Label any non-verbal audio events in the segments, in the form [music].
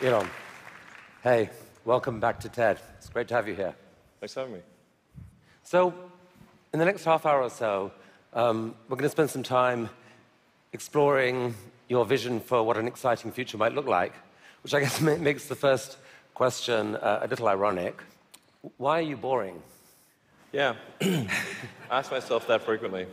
Elon, hey, welcome back to TED. It's great to have you here. Thanks for having me. So, in the next half hour or so, um, we're going to spend some time exploring your vision for what an exciting future might look like, which I guess [laughs] makes the first question uh, a little ironic. Why are you boring? Yeah, [coughs] I ask myself that frequently.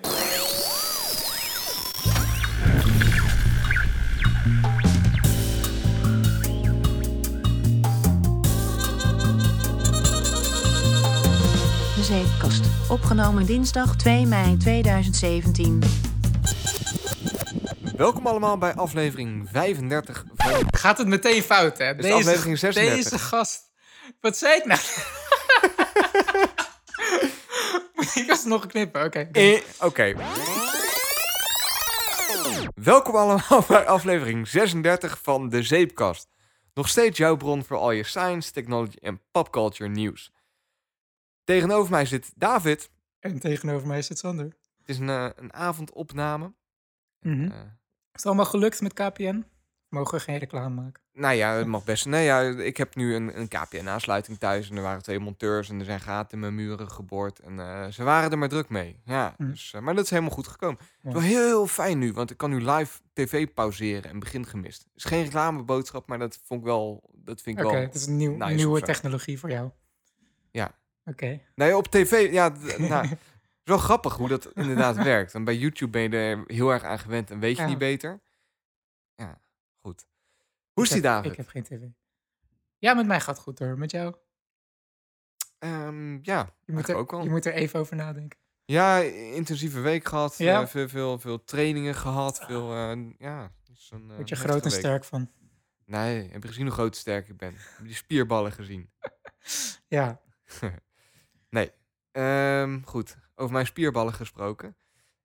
Opgenomen dinsdag 2 mei 2017. Welkom allemaal bij aflevering 35 van... Gaat het meteen fout, hè? is aflevering 36. Deze gast. Wat zei ik nou? [laughs] Ik alsnog knippen? Oké. Eh, Oké. Welkom allemaal [laughs] bij aflevering 36 van De Zeepkast. Nog steeds jouw bron voor al je science, technology en popculture nieuws. Tegenover mij zit David. En tegenover mij zit Sander. Het is een, eh, een avondopname. Mhm. Eh, Is het allemaal gelukt met KPN? Mogen we geen reclame maken? nou ja, het mag best. Nee, ja, ik heb nu een, een KPN-aansluiting thuis. En er waren twee monteurs en er zijn gaten in mijn muren geboord. En eh, ze waren er maar druk mee. Ja, Hm. dus, maar dat is helemaal goed gekomen. Het is wel heel fijn nu, want ik kan nu live tv pauzeren en begin gemist. Het is geen reclameboodschap, maar dat vond ik wel... Dat vind ik Oké, wel... het is een nieuw, nice nieuwe technologie voor jou. Ja. Oké. Nee, op tv, ja, nou, wel grappig hoe dat inderdaad [laughs] werkt. En bij YouTube ben je er heel erg aan gewend en weet je Ja. niet beter. Ja, goed. Hoe is die David? Ik heb geen tv. Ja, met mij gaat het goed hoor. Met jou? Ehm, ja, Je moet, er, ook wel. je moet er even over nadenken. Ja, intensieve week gehad. Ja. eh, veel, veel, veel trainingen gehad. Veel, eh, ja, een, eh, Word je groot en week. sterk van. Nee, heb je gezien hoe groot en sterk ik ben? Heb je die spierballen gezien? [laughs] Ja. [laughs] Nee. Ehm, goed, over mijn spierballen gesproken.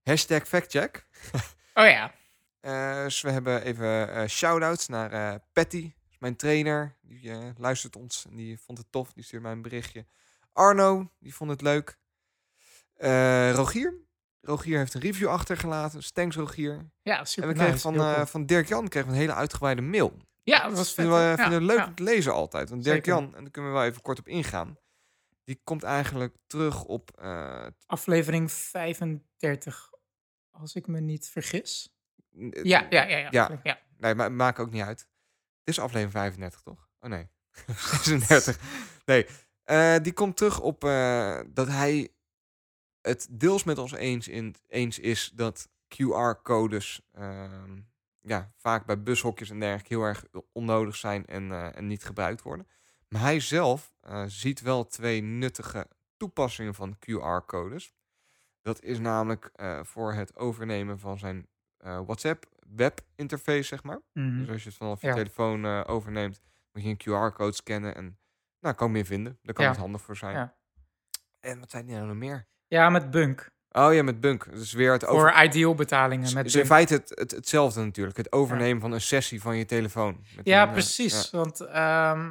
Hashtag factcheck. [laughs] Oh ja. Eh, dus we hebben even eh shout-outs naar eh, Patty, mijn trainer. Die luistert ons en die vond het tof. Die stuurde mij een berichtje. Arno, die vond het leuk. Rogier. Rogier heeft een review achtergelaten. Dus thanks Rogier. Ja, super en we kregen nice. van, cool. van Dirk Jan kregen we een hele uitgebreide mail. Ja, dat was vet. Vinden we, vinden we leuk ja. om te lezen altijd. Want Dirk Zeker. Jan, en daar kunnen we wel even kort op ingaan. Die komt eigenlijk terug op... eh, Aflevering 35, als ik me niet vergis. n- Ja, ja, ja. ja, Ja. ja. Nee, maar maakt ook niet uit. Het is aflevering 35, toch? Oh nee. [laughs] 36. Nee. Eh, die komt terug op eh, dat hij het deels met ons eens, in, eens is dat QR-codes ehm, ja, vaak bij bushokjes en dergelijke heel erg onnodig zijn en, eh, en niet gebruikt worden. Maar hij zelf eh, ziet wel twee nuttige toepassingen van QR-codes. Dat is namelijk eh, voor het overnemen van zijn eh, WhatsApp webinterface, zeg maar. Mhm. Dus als je het vanaf je Ja. telefoon overneemt, moet je een QR-code scannen en nou, kan je meer vinden. Daar kan Ja. het handig voor zijn. Ja. En wat zei die nou nog meer? Ja, met Bunk. Oh ja, met Bunk. Dus weer het over... Voor ideal betalingen Het met is in feite het, het, hetzelfde natuurlijk. Het overnemen van een sessie van je telefoon. Met Ja, een, precies. ja. Want ehm,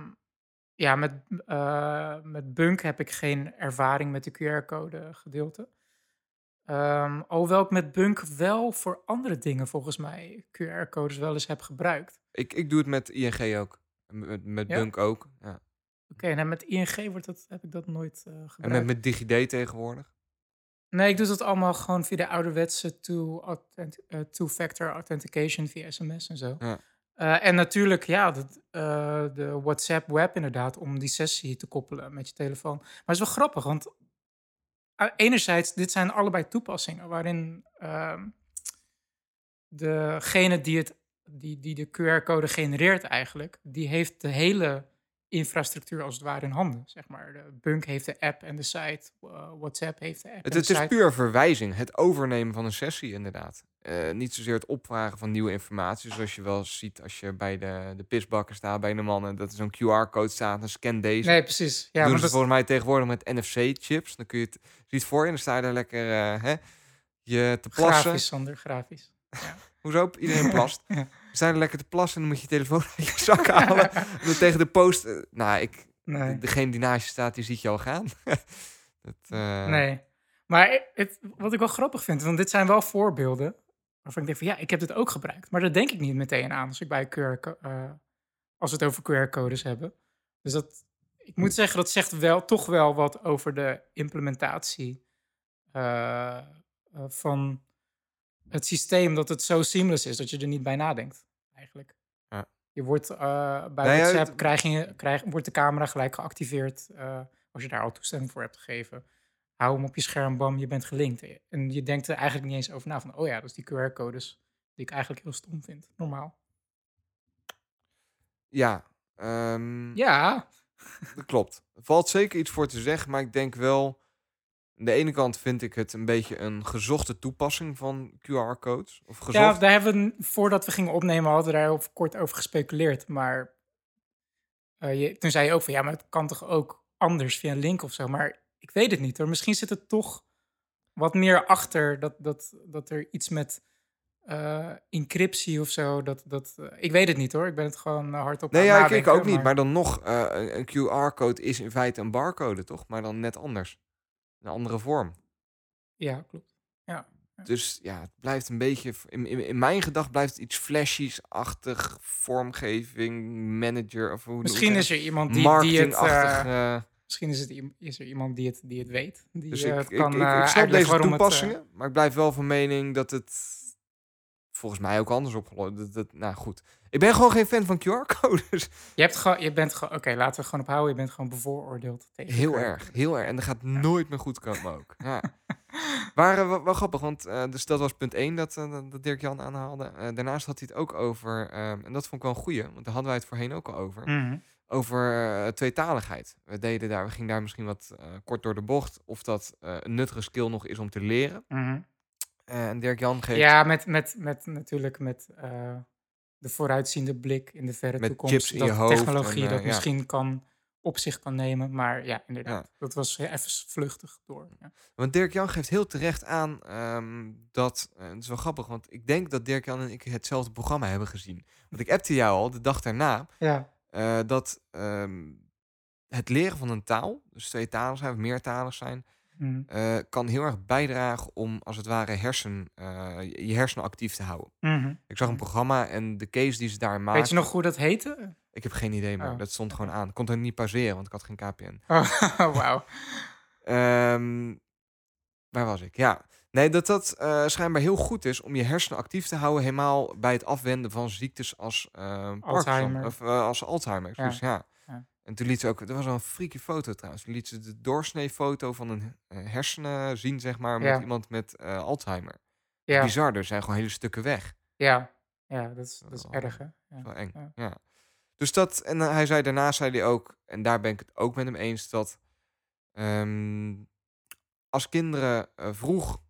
ja, met, eh, met Bunk heb ik geen ervaring met de QR-code gedeelte. Ehm, alhoewel ik met Bunk wel voor andere dingen volgens mij QR-codes wel eens heb gebruikt. Ik, ik doe het met ING ook. En Met, met Ja? Bunk ook. Ja. Oké, en met ING wordt dat, heb ik dat nooit eh, En gebruikt. met, met DigiD tegenwoordig. Nee, ik doe dat allemaal gewoon via de ouderwetse authent- eh, two-factor authentication via sms en zo. Ja. Eh, en natuurlijk, ja, dat, eh, de WhatsApp web inderdaad, om die sessie te koppelen met je telefoon. Maar het is wel grappig, want eh, enerzijds, dit zijn allebei toepassingen waarin ehm, degene die, het, die, die de QR-code genereert eigenlijk, die heeft de hele infrastructuur als het ware in handen, zeg maar. De Bunk heeft de app en de site, eh, WhatsApp heeft de app Het, en het de is site. puur verwijzing. Het overnemen van een sessie inderdaad. Eh, niet zozeer het opvragen van nieuwe informatie. Zoals je wel ziet als je bij de, de pisbakken staat bij de mannen. Dat er zo'n QR-code staat. Dan scan deze. Nee, precies. Ja, doen ze dat, volgens mij tegenwoordig met NFC-chips. Dan kun je het ziet voor je. En dan sta je daar lekker eh, hè, je te plassen. grafisch, Sander, grafisch. [laughs] Hoezo? Iedereen plast. [laughs] Ja. We er lekker te plassen. En dan moet je je telefoon [laughs] uit je zak halen. [laughs] En dan tegen de post. eh, nou, ik, Nee. degene die naast je staat, die ziet je al gaan. [laughs] dat, eh, Nee. Maar het, wat ik wel grappig vind, want dit zijn wel voorbeelden waarvan ik denk van ja, ik heb dit ook gebruikt. Maar dat denk ik niet meteen aan als ik bij QR, co- eh, als we het over QR-codes hebben. Dus dat, ik moet zeggen, dat zegt wel, toch wel wat over de implementatie eh, eh, van het systeem. Dat het zo seamless is dat je er niet bij nadenkt, eigenlijk. Ja. Je wordt eh, bij Nou ja, WhatsApp, het- krijg je, krijg, wordt de camera gelijk geactiveerd eh, als je daar al toestemming voor hebt gegeven. Hou hem op je scherm, bam, je bent gelinkt. En je denkt er eigenlijk niet eens over na van, oh ja, dat is die QR-codes die ik eigenlijk heel stom vind, normaal. Ja, ehm, Ja, dat klopt. Er valt zeker iets voor te zeggen, maar ik denk wel... Aan de ene kant vind ik het een beetje een gezochte toepassing van QR-codes. Of gezocht. Ja, daar hebben we, voordat we gingen opnemen, hadden we daar kort over gespeculeerd. Maar eh, je, toen zei je ook van, ja, maar het kan toch ook anders via een link of zo. Maar ik weet het niet hoor. Misschien zit het toch wat meer achter dat, dat, dat er iets met eh, encryptie of zo. Dat, dat, eh, ik weet het niet hoor. Ik ben het gewoon hardop Nee, aan ja, ik, ik ook niet. Maar dan nog, een QR-code is in feite een barcode, toch? Maar dan net anders. Een andere vorm. Ja, klopt. Dus ja, het blijft een beetje... In, in, in mijn gedacht blijft het iets flashies-achtig. Vormgeving, manager of hoe Misschien is er iemand die, die het... eh, Marketingachtig. misschien is, het, is er iemand die het, die het weet. Die dus eh, ik, het kan ik, eh, ik snap deze het, eh, toepassingen. maar ik blijf wel van mening dat het volgens mij ook anders opgelost. Dat, dat, nou goed. Ik ben gewoon geen fan van QR-codes. [laughs] Je, hebt gewoon, je bent gewoon, oké, laten we gewoon ophouden. Je bent gewoon bevooroordeeld tegen Heel erg, heel erg. En dat gaat nooit meer goed komen ook. Ja. [laughs] Maar eh, wel, wel grappig, want eh, dus dat was punt 1 dat, eh, dat Dirk Jan aanhaalde. Daarnaast had hij het ook over, ehm, en dat vond ik wel een goeie, want daar hadden wij het voorheen ook al over, Mhm. over tweetaligheid. We deden daar, we gingen daar misschien wat kort door de bocht, of dat een nuttige skill nog is om te leren. Eh, en Dirk Jan geeft Ja, met, met, met natuurlijk met eh, de vooruitziende blik in de verre Met toekomst. chips in dat technologie en, eh, dat ja. misschien kan op zich kan nemen. Maar ja, inderdaad. Dat was even vluchtig door. Ja. Want Dirk Jan geeft heel terecht aan ehm, dat. eh, het is wel grappig, want ik denk dat Dirk Jan en ik hetzelfde programma hebben gezien. Want ik appte jou al de dag daarna ja. eh, dat ehm, het leren van een taal, dus tweetalig zijn of meertalig zijn, Mhm. eh, kan heel erg bijdragen om als het ware hersen, eh, je hersenen actief te houden. Mhm. Ik zag een programma en de case die ze daar maken. Weet je nog hoe dat heette? Ik heb geen idee meer. Oh. Dat stond gewoon aan. Ik kon het niet pauzeren, want ik had geen KPN. [laughs] Oh, wauw. Ehm, waar was ik? Ja. Nee, dat dat eh, schijnbaar heel goed is om je hersenen actief te houden, helemaal bij het afwenden van ziektes als Alzheimer. Of als Alzheimer. Dus ja. Ja. En toen liet ze ook, er was wel een freaky foto trouwens. Toen liet ze de doorsneefoto van een eh, hersenen zien, zeg maar, met Ja. iemand met eh, Alzheimer. Ja, Bizar, er zijn gewoon hele stukken weg. ja. ja dat, is, dat is erg, hè? Ja. Wel eng. Ja. Ja. Dus dat, en hij zei daarna, zei hij ook, en daar ben ik het ook met hem eens, dat ehm, als kinderen eh, vroeg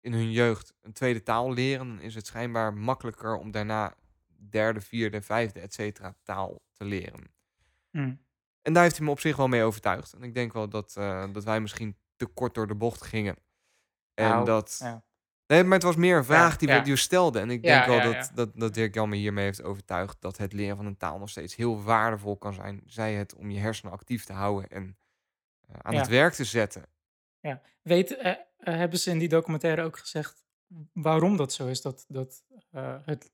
in hun jeugd een tweede taal leren, dan is het schijnbaar makkelijker om daarna derde, vierde, vijfde, et cetera, taal te leren. Mhm. En daar heeft hij me op zich wel mee overtuigd. En ik denk wel dat, eh, dat wij misschien te kort door de bocht gingen. En Nou, dat... ja. Nee, maar het was meer een vraag die, we, ja. stelden. En ik Ja, denk wel ja, dat, ja. Dat, dat Dirk Jan me hiermee heeft overtuigd... dat het leren van een taal nog steeds heel waardevol kan zijn. Zij het om je hersenen actief te houden en eh, aan Ja. het werk te zetten. Weet, eh, hebben ze in die documentaire ook gezegd waarom dat zo is? Dat, dat, het,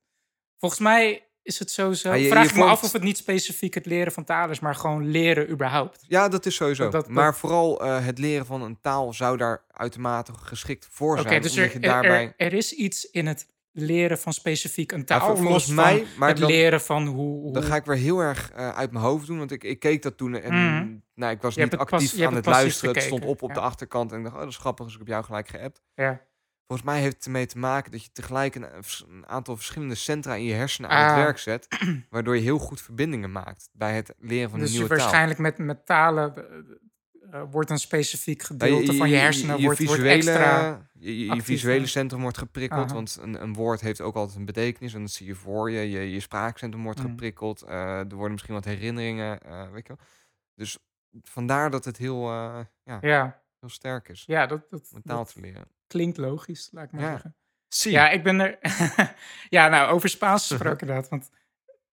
volgens mij is het sowieso... Ah, je- vraag je ik me af of het niet specifiek het leren van talen is, maar gewoon leren überhaupt. Ja, dat is sowieso. Dat- dat- maar dat- vooral eh, het leren van een taal zou daar uitermate geschikt voor zijn. dus er, je daarbij... er, er is iets in het leren van specifiek een Ja, taal, los volgens van mij, maar het dan- leren van hoe... hoe Dan ga ik weer heel erg eh, uit mijn hoofd doen. Want ik, ik keek dat toen en Mhm. nou, ik was Je niet pas- actief aan het luisteren. Het stond op op de ja. achterkant. En ik dacht, oh, dat is grappig. Dus ik heb jou gelijk geappt. ja. Volgens mij heeft het ermee te maken dat je tegelijk een, een aantal verschillende centra in je hersenen aan het Ah. werk zet. [clears throat] Waardoor je heel goed verbindingen maakt bij het leren van Dus een je nieuwe taal. waarschijnlijk met, met talen eh, eh, wordt een specifiek Ja, gedeelte van je hersenen wordt, wordt extra... je, je, je visuele centrum wordt geprikkeld. Aha. Want een, een woord heeft ook altijd een betekenis. En dat zie je voor je. Je, je spraakcentrum wordt Mhm. geprikkeld. eh, er worden misschien wat herinneringen. weet je wel. Dus vandaar dat het heel, ja, Ja, heel sterk is ja dat, dat, om taal dat te leren. Klinkt logisch, laat ik maar Ja. zeggen. Zie. Ja, ik ben er. [laughs] ja, nou, over Spaans gesproken [laughs] inderdaad. Want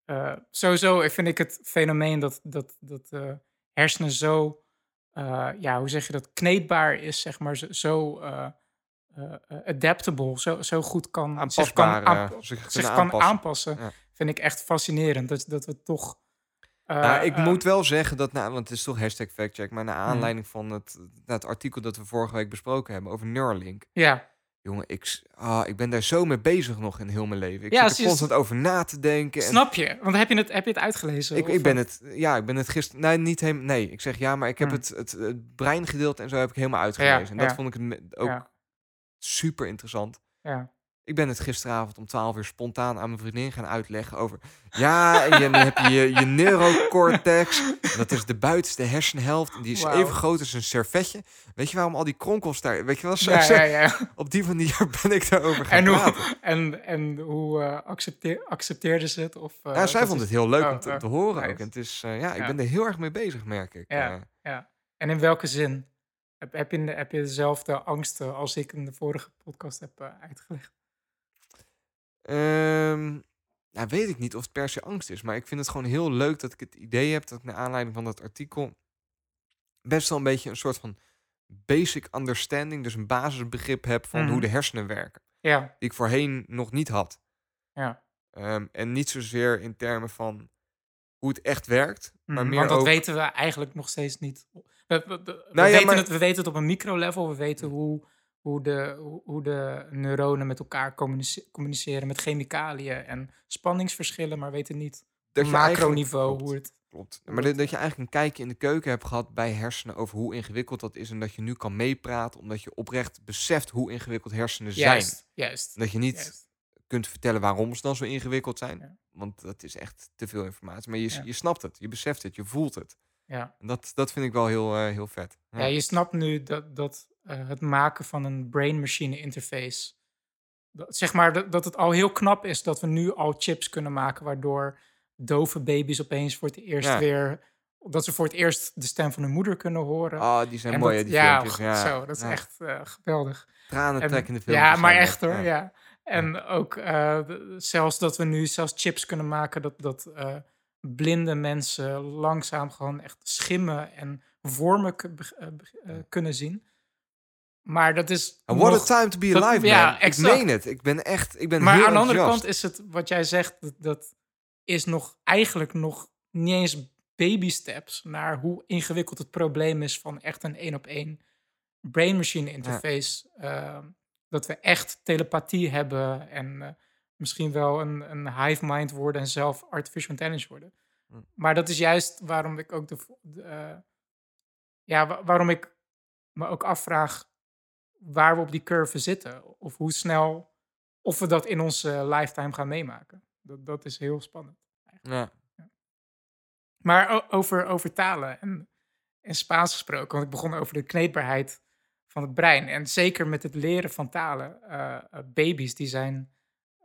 eh, sowieso vind ik het fenomeen dat, dat, dat eh, hersenen zo, eh, ja, hoe zeg je dat, kneedbaar is, zeg maar, zo, zo adaptable, zo, zo goed kan, zich kan, aanp- zich kan aanpassen. aanpassen. Ja. Vind ik echt fascinerend dat, dat we toch Nou, ik eh, moet wel zeggen dat, nou, want het is toch hashtag factcheck, maar naar aanleiding van het, het artikel dat we vorige week besproken hebben over Neuralink. Ja, Jongen, ik, ah, ik ben daar zo mee bezig nog in heel mijn leven. Ik Ja, zit er constant over na te denken. en snap je? Want heb je het, heb je het uitgelezen? ik, ik ben het, ja, ik ben het gisteren, nee, niet helemaal, nee, ik zeg ja, maar ik heb Hmm. het, het, het breingedeelte en zo heb ik helemaal uitgelezen. en dat ja. vond ik ook super interessant. ja. Ik ben het gisteravond om 12 uur spontaan aan mijn vriendin gaan uitleggen over. Ja, en dan heb je je, je neurocortex. Dat is de buitenste hersenhelft. En die is even groot als een servetje. Weet je waarom al die kronkels daar. Weet je wel, Ja, ja, ja. op die manier [laughs] ben ik daarover gaan En praten. hoe, en, en hoe eh, accepteer, accepteerde ze het? Of, eh, Ja, zij vond het heel leuk Oh, om te, oh, te horen ook. En het is, eh, ja, ik ben er heel erg mee bezig, merk ik. Ja. Eh, Ja. En in welke zin? Heb, heb, je, heb je dezelfde angsten als ik in de vorige podcast heb eh, uitgelegd? Ehm, nou, weet ik niet of het per se angst is. Maar ik vind het gewoon heel leuk dat ik het idee heb dat ik naar aanleiding van dat artikel best wel een beetje een soort van basic understanding, dus een basisbegrip heb van hoe Mhm. de hersenen werken. Ja, Die ik voorheen nog niet had. ja. Ehm, en niet zozeer in termen van hoe het echt werkt, maar Mhm, meer Want dat ook... weten we eigenlijk nog steeds niet. We, we- we- we Nou ja, weten maar- het, we weten het op een microlevel. We weten hoe, hoe, de, hoe, de neuronen met elkaar communice- communiceren met chemicaliën en spanningsverschillen, maar weten niet dat op macroniveau hoe het... Klopt. Maar dat, dat je eigenlijk een kijkje in de keuken hebt gehad bij hersenen over hoe ingewikkeld dat is. En dat je nu kan meepraten, omdat je oprecht beseft hoe ingewikkeld hersenen zijn. Juist, juist. En dat je niet juist. kunt vertellen waarom ze dan zo ingewikkeld zijn. Ja. Want dat is echt te veel informatie. Maar je, Ja. je snapt het, je beseft het, je voelt het. Ja. Dat, dat vind ik wel heel, eh, heel vet. Ja. Ja, je snapt nu dat, dat eh, het maken van een brain-machine interface. Dat, zeg maar dat, dat het al heel knap is dat we nu al chips kunnen maken. waardoor dove baby's opeens voor het eerst Ja. weer. dat ze voor het eerst de stem van hun moeder kunnen horen. Ah, die zijn En mooi, dat- die ja, filmpjes. Ja, zo, dat is echt eh, geweldig. Tranen En- trekkende filmpjes. ja, maar echt hoor, ja. En ook zelfs dat we nu zelfs chips kunnen maken dat, dat blinde mensen langzaam gewoon echt schimmen en vormen eh, beg- eh, kunnen zien. Maar dat is. And what nog- a time to be alive, ja, man. exact. Ik meen het. Ik ben echt, ik ben maar heel aan de andere kant is het wat jij zegt, dat, dat is nog eigenlijk nog niet eens baby steps naar hoe ingewikkeld het probleem is van echt een één op één brain-machine interface. Ehm, dat we echt telepathie hebben en eh, misschien wel een, een hive mind worden en zelf artificial intelligence worden. Hm. Maar dat is juist waarom ik ook de, eh, ja, wa- waarom ik me ook afvraag waar we op die curve zitten. Of hoe snel, of we dat in onze lifetime gaan meemaken. Dat, dat is heel spannend. Ja. Maar over, over talen en, en Spaans gesproken, want ik begon over de kneedbaarheid van het brein. En zeker met het leren van talen, eh, eh, baby's die zijn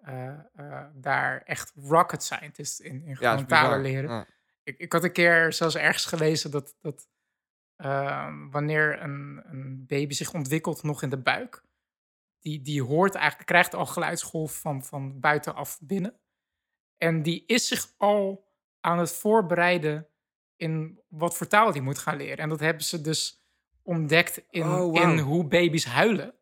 eh, eh, daar echt rocket scientists in, in gewoon talen leren. Ja. Ik, ik had een keer zelfs ergens gelezen dat, dat ehm, wanneer een, een baby zich ontwikkelt nog in de buik, die, die hoort eigenlijk, krijgt al geluidsgolf van, van buitenaf binnen. En die is zich al aan het voorbereiden in wat voor taal die moet gaan leren. En dat hebben ze dus ontdekt in, Oh, in hoe baby's huilen.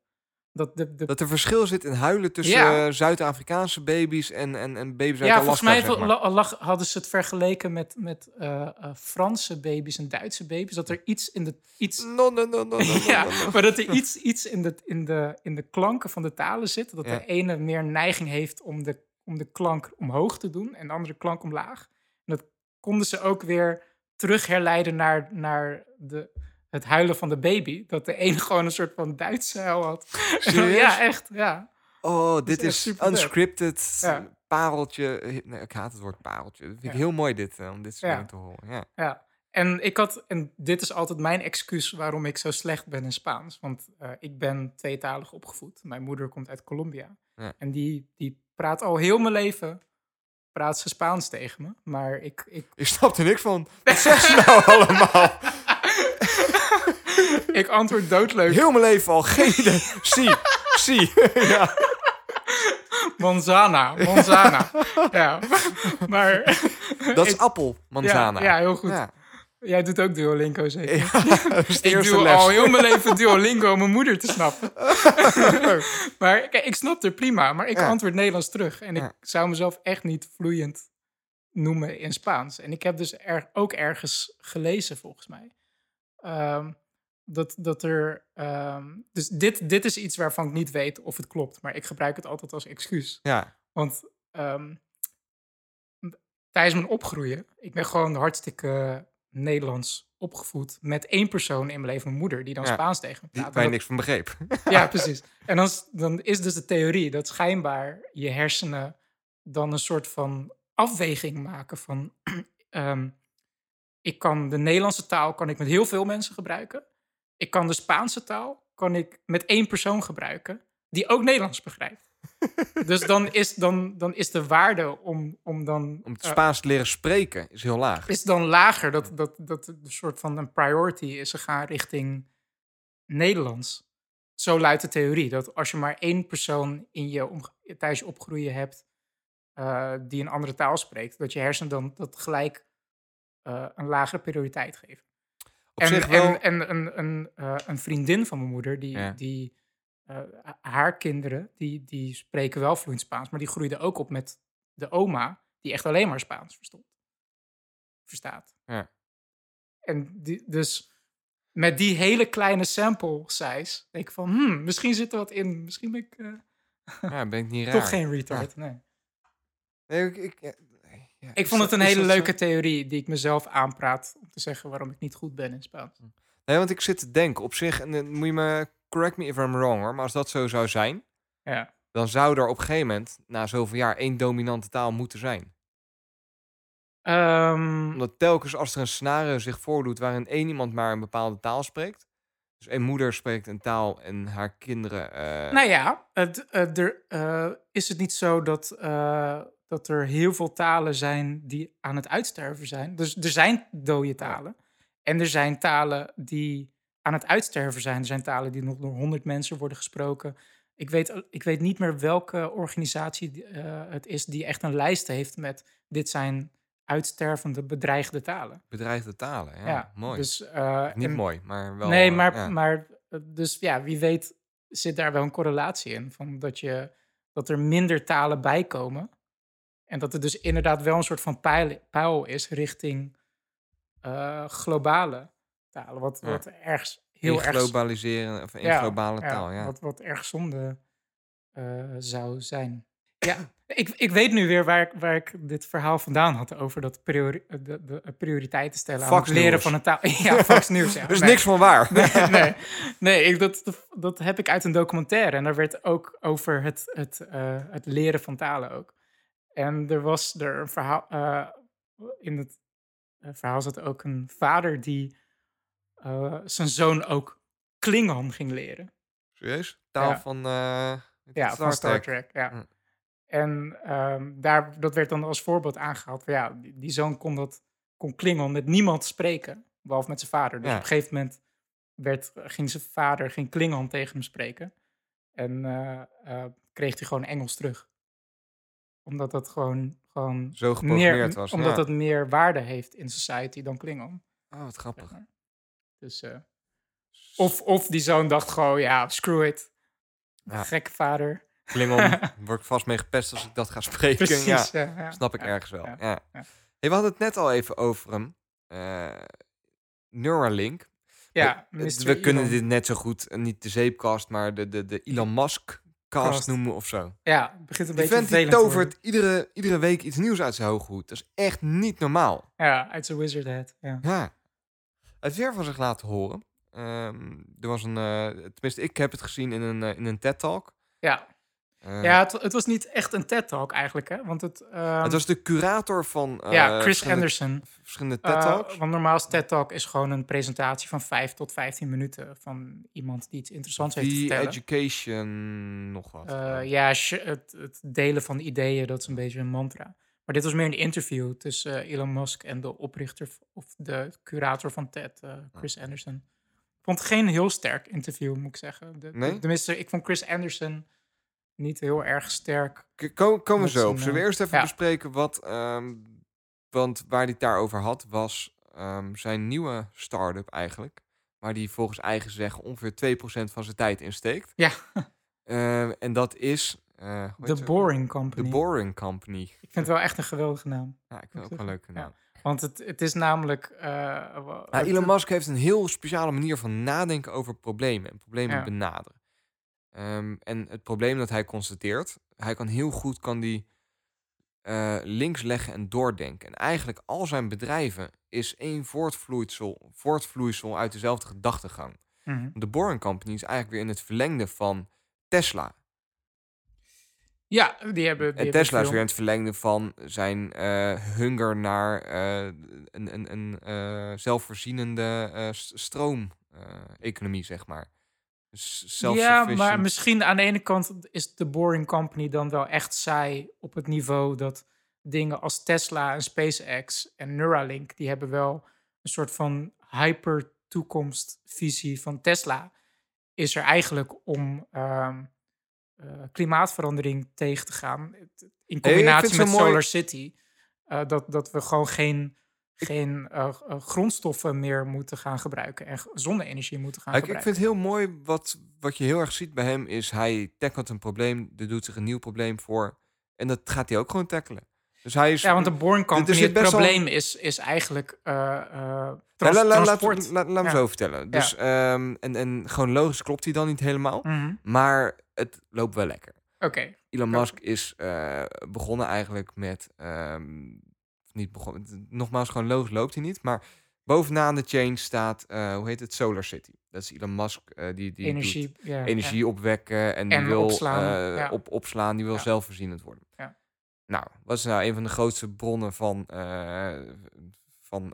Dat de, de, Dat er verschil zit in huilen tussen Ja. Zuid-Afrikaanse baby's en, en, en baby's uit ja, Alaska, volgens mij zeg maar. hadden ze het vergeleken met, met eh, eh, Franse baby's en Duitse baby's. Dat er iets in de. Iets, No, no, no, no, no, no, [laughs] ja, no, no. maar dat er iets, iets in, de, in, de, in de klanken van de talen zit. Dat Ja. de ene meer neiging heeft om de, om de klank omhoog te doen en de andere klank omlaag. En dat konden ze ook weer terug herleiden naar, naar de, het huilen van de baby. Dat de ene [laughs] gewoon een soort van Duitse huil had. [laughs] Ja, echt. Ja. Oh, dit is unscripted Ja. pareltje. Nee, ik haat het woord pareltje. Dat vind ik Ja. heel mooi dit, eh, om dit soort Ja. te horen. Ja. Ja, en ik had, en dit is altijd mijn excuus waarom ik zo slecht ben in Spaans. Want eh, ik ben tweetalig opgevoed. Mijn moeder komt uit Colombia. En die, die praat al heel mijn leven, praat ze Spaans tegen me. Maar ik, ik, Ik snap er niks van. [laughs] Wat zegt ze nou allemaal? Ik antwoord doodleuk. Heel mijn leven al geen idee. [laughs] Zie, zie. [laughs] ja. Manzana, manzana. ja, maar... Dat is ik- appel, manzana. Ja, ja, heel goed. Ja. Jij doet ook Duolingo zeker? Ja, [laughs] Ik doe les. al heel mijn leven Duolingo om mijn moeder te snappen. maar kijk, ik snap er prima, maar ik Ja. antwoord Nederlands terug. En ik Ja. zou mezelf echt niet vloeiend noemen in Spaans. En ik heb dus er, ook ergens gelezen, volgens mij. ehm, dat, dat er. ehm, dus dit, dit is iets waarvan ik niet weet of het klopt. Maar ik gebruik het altijd als excuus. Ja, Want ehm, tijdens mijn opgroeien, ik ben gewoon hartstikke Nederlands opgevoed met één persoon in mijn leven, mijn moeder, die dan Ja, Spaans tegen me die, praat. waar je niks van begreep. [laughs] Ja, [laughs] precies. En dan, is- dan is dus de theorie dat schijnbaar je hersenen dan een soort van afweging maken van [clears throat] ehm, ik kan de Nederlandse taal kan ik met heel veel mensen gebruiken. Ik kan de Spaanse taal kan ik met één persoon gebruiken die ook Nederlands begrijpt. [laughs] dus dan is, dan, dan is de waarde om, om dan Om het eh, Spaans te leren spreken is heel laag. is dan lager. Dat, dat, dat een soort van een priority is gegaan richting Nederlands. Zo luidt de theorie. Dat als je maar één persoon in je tijdens je opgroeien hebt eh, die een andere taal spreekt, dat je hersenen dan dat gelijk eh, een lagere prioriteit geven. Op en, zich wel... en, en een, een, eh, een vriendin van mijn moeder, die, Ja. die eh, haar kinderen, die, die spreken wel vloeiend Spaans, maar die groeiden ook op met de oma, die echt alleen maar Spaans verstond. Verstaat. Ja. En die, dus met die hele kleine sample size, denk ik van, hmm, misschien zit er wat in. Misschien ben ik eh, ja, ben ik niet [laughs] raar. toch geen retard. Nee. Nee, ik, ik, ja, Ik vond het een hele zo? leuke theorie die ik mezelf aanpraat om te zeggen waarom ik niet goed ben in Spaans. Nee, want ik zit te denken op zich, en dan moet je me, correct me if I'm wrong hoor, maar als dat zo zou zijn, Ja. dan zou er op een gegeven moment, na zoveel jaar, één dominante taal moeten zijn. Ehm, Omdat telkens als er een scenario zich voordoet waarin één iemand maar een bepaalde taal spreekt, dus een moeder spreekt een taal en haar kinderen... eh, Nou ja, het, eh, er, eh, is het niet zo dat, eh, dat er heel veel talen zijn die aan het uitsterven zijn. Dus er zijn dode talen. En er zijn talen die aan het uitsterven zijn. Er zijn talen die nog door honderd mensen worden gesproken. Ik weet, ik weet niet meer welke organisatie eh, het is die echt een lijst heeft met dit zijn uitstervende bedreigde talen. Bedreigde talen, ja, mooi. Dus, eh, Niet en- mooi, maar wel... nee, eh, maar, ja. maar dus ja, wie weet zit daar wel een correlatie in. Van dat, je, dat er minder talen bijkomen. En dat er dus inderdaad wel een soort van pijl, pijl is richting eh, globale talen. Wat, Ja. wat erg, heel erg... globaliseren of in Ja, globale taal, ja. Wat, wat erg zonde eh, zou zijn. Ja, ik, ik weet nu weer waar ik, waar ik dit verhaal vandaan had over dat priori de, de prioriteiten stellen aan het leren van een taal. [laughs] Ja, Fox News. Ja. Er is [laughs] Nee. niks van waar. Nee, [laughs] nee, nee ik, dat, dat heb ik uit een documentaire. En daar werd ook over het, het, eh, het leren van talen ook. En er was er een verhaal... eh, in het eh, verhaal zat ook een vader die eh, zijn zoon ook Klingon ging leren. Serieus? Taal Ja. van... eh, Ja, van Star Trek. ja. Hm. En ehm, daar, dat werd dan als voorbeeld aangehaald. Van, ja, die, die zoon kon, dat, kon Klingon met niemand spreken, behalve met zijn vader. Dus Ja. op een gegeven moment werd, ging zijn vader ging Klingon tegen hem spreken. En kreeg hij gewoon Engels terug. Omdat dat gewoon, gewoon Zo meer, was. omdat ja. dat meer waarde heeft in society dan Klingon. Oh, wat grappig. zeg maar. Dus, eh, of, of die zoon dacht gewoon, ja, screw it. Ja. Gekke vader. Klingon, [laughs] word ik vast mee gepest als ik dat ga spreken. Precies. Ja, snap ik ergens wel. ja. Hey, we hadden het net al even over hem. Eh, Neuralink. Ja, we, we kunnen dit net zo goed, niet de zeepkast, maar de, de, de Elon Musk cast Cast. noemen of zo. Ja, het begint een Die beetje vent die tovert iedere, iedere week iets nieuws uit zijn hoge hoed. Dat is echt niet normaal. Ja, uit zijn wizard head. Ja. Ja. Het weer van zich laten horen. Ehm, er was een, eh, tenminste, ik heb het gezien in een, eh, in een TED-talk. Ja, ja het, het was niet echt een TED-talk eigenlijk, hè? Want het... ehm, het was de curator van eh, ja, Chris verschillende, Anderson. verschillende Eh, TED-talks. want normaal is TED-talk is gewoon een presentatie van 5 tot 15 minuten... van iemand die iets interessants heeft te Die vertellen. education nog wat. Eh, ja, het, het delen van ideeën, dat is een beetje een mantra. Maar dit was meer een interview tussen eh, Elon Musk en de oprichter of de curator van TED, eh, Chris Anderson. Ik vond het geen heel sterk interview, moet ik zeggen. De, Nee? Tenminste, ik vond Chris Anderson niet heel erg sterk. Kom, komen we zo op. Zullen we eh, eerst even ja. bespreken wat... ehm, want waar hij het daarover had, was ehm, zijn nieuwe start-up eigenlijk. Waar hij volgens eigen zeggen ongeveer 2% van zijn tijd in steekt. Ja. [laughs] Ehm, en dat is eh, hoe heet The? Boring Company. The Boring Company. Ik vind het wel echt een geweldige naam. Ja, ik vind het ook een leuke naam. Want het, het is namelijk... eh, Elon Musk heeft een heel speciale manier van nadenken over problemen en problemen Ja. benaderen. Ehm, en het probleem dat hij constateert, hij kan heel goed kan die, eh, links leggen en doordenken. En eigenlijk al zijn bedrijven is één voortvloeisel, voortvloeisel uit dezelfde gedachtegang. Mhm. De Boring Company is eigenlijk weer in het verlengde van Tesla. Ja, die hebben... Die En hebben Tesla is weer in het verlengde van zijn eh, hunger naar eh, een, een, een zelfvoorzienende eh, stroom-economie, zeg maar. Ja, maar misschien aan de ene kant is de Boring Company dan wel echt saai op het niveau dat dingen als Tesla en SpaceX en Neuralink, die hebben wel een soort van hyper toekomstvisie van Tesla. Is er eigenlijk om ehm, eh, klimaatverandering tegen te gaan. In combinatie met mooi- Solar City. eh, dat, dat we gewoon geen, geen eh, eh, grondstoffen meer moeten gaan gebruiken. En zonne-energie moeten gaan Ik, ik gebruiken. vind het heel mooi, wat, wat je heel erg ziet bij hem, is hij tackelt een probleem, er doet zich een nieuw probleem voor. En dat gaat hij ook gewoon tackelen. Dus hij is... Ja, want de Boring Company, het probleem is, is eigenlijk Ja, trans- la- la- laat- transport. la- Laat me Ja. zo vertellen. Dus, ehm, en, en gewoon logisch klopt hij dan niet helemaal. Mhm. Maar het loopt wel lekker. Oké, Elon. Musk is begonnen eigenlijk met. ehm, niet begonnen. Nogmaals, gewoon logisch loopt hij niet. Maar bovenaan de chain staat. eh, hoe heet het? Solar City. Dat is Elon Musk. eh, die, die energie. ja, energie opwekken. En die wil opslaan, eh, ja. op, opslaan. Die wil zelfvoorzienend worden. Ja. Nou, wat is nou een van de grootste bronnen van. van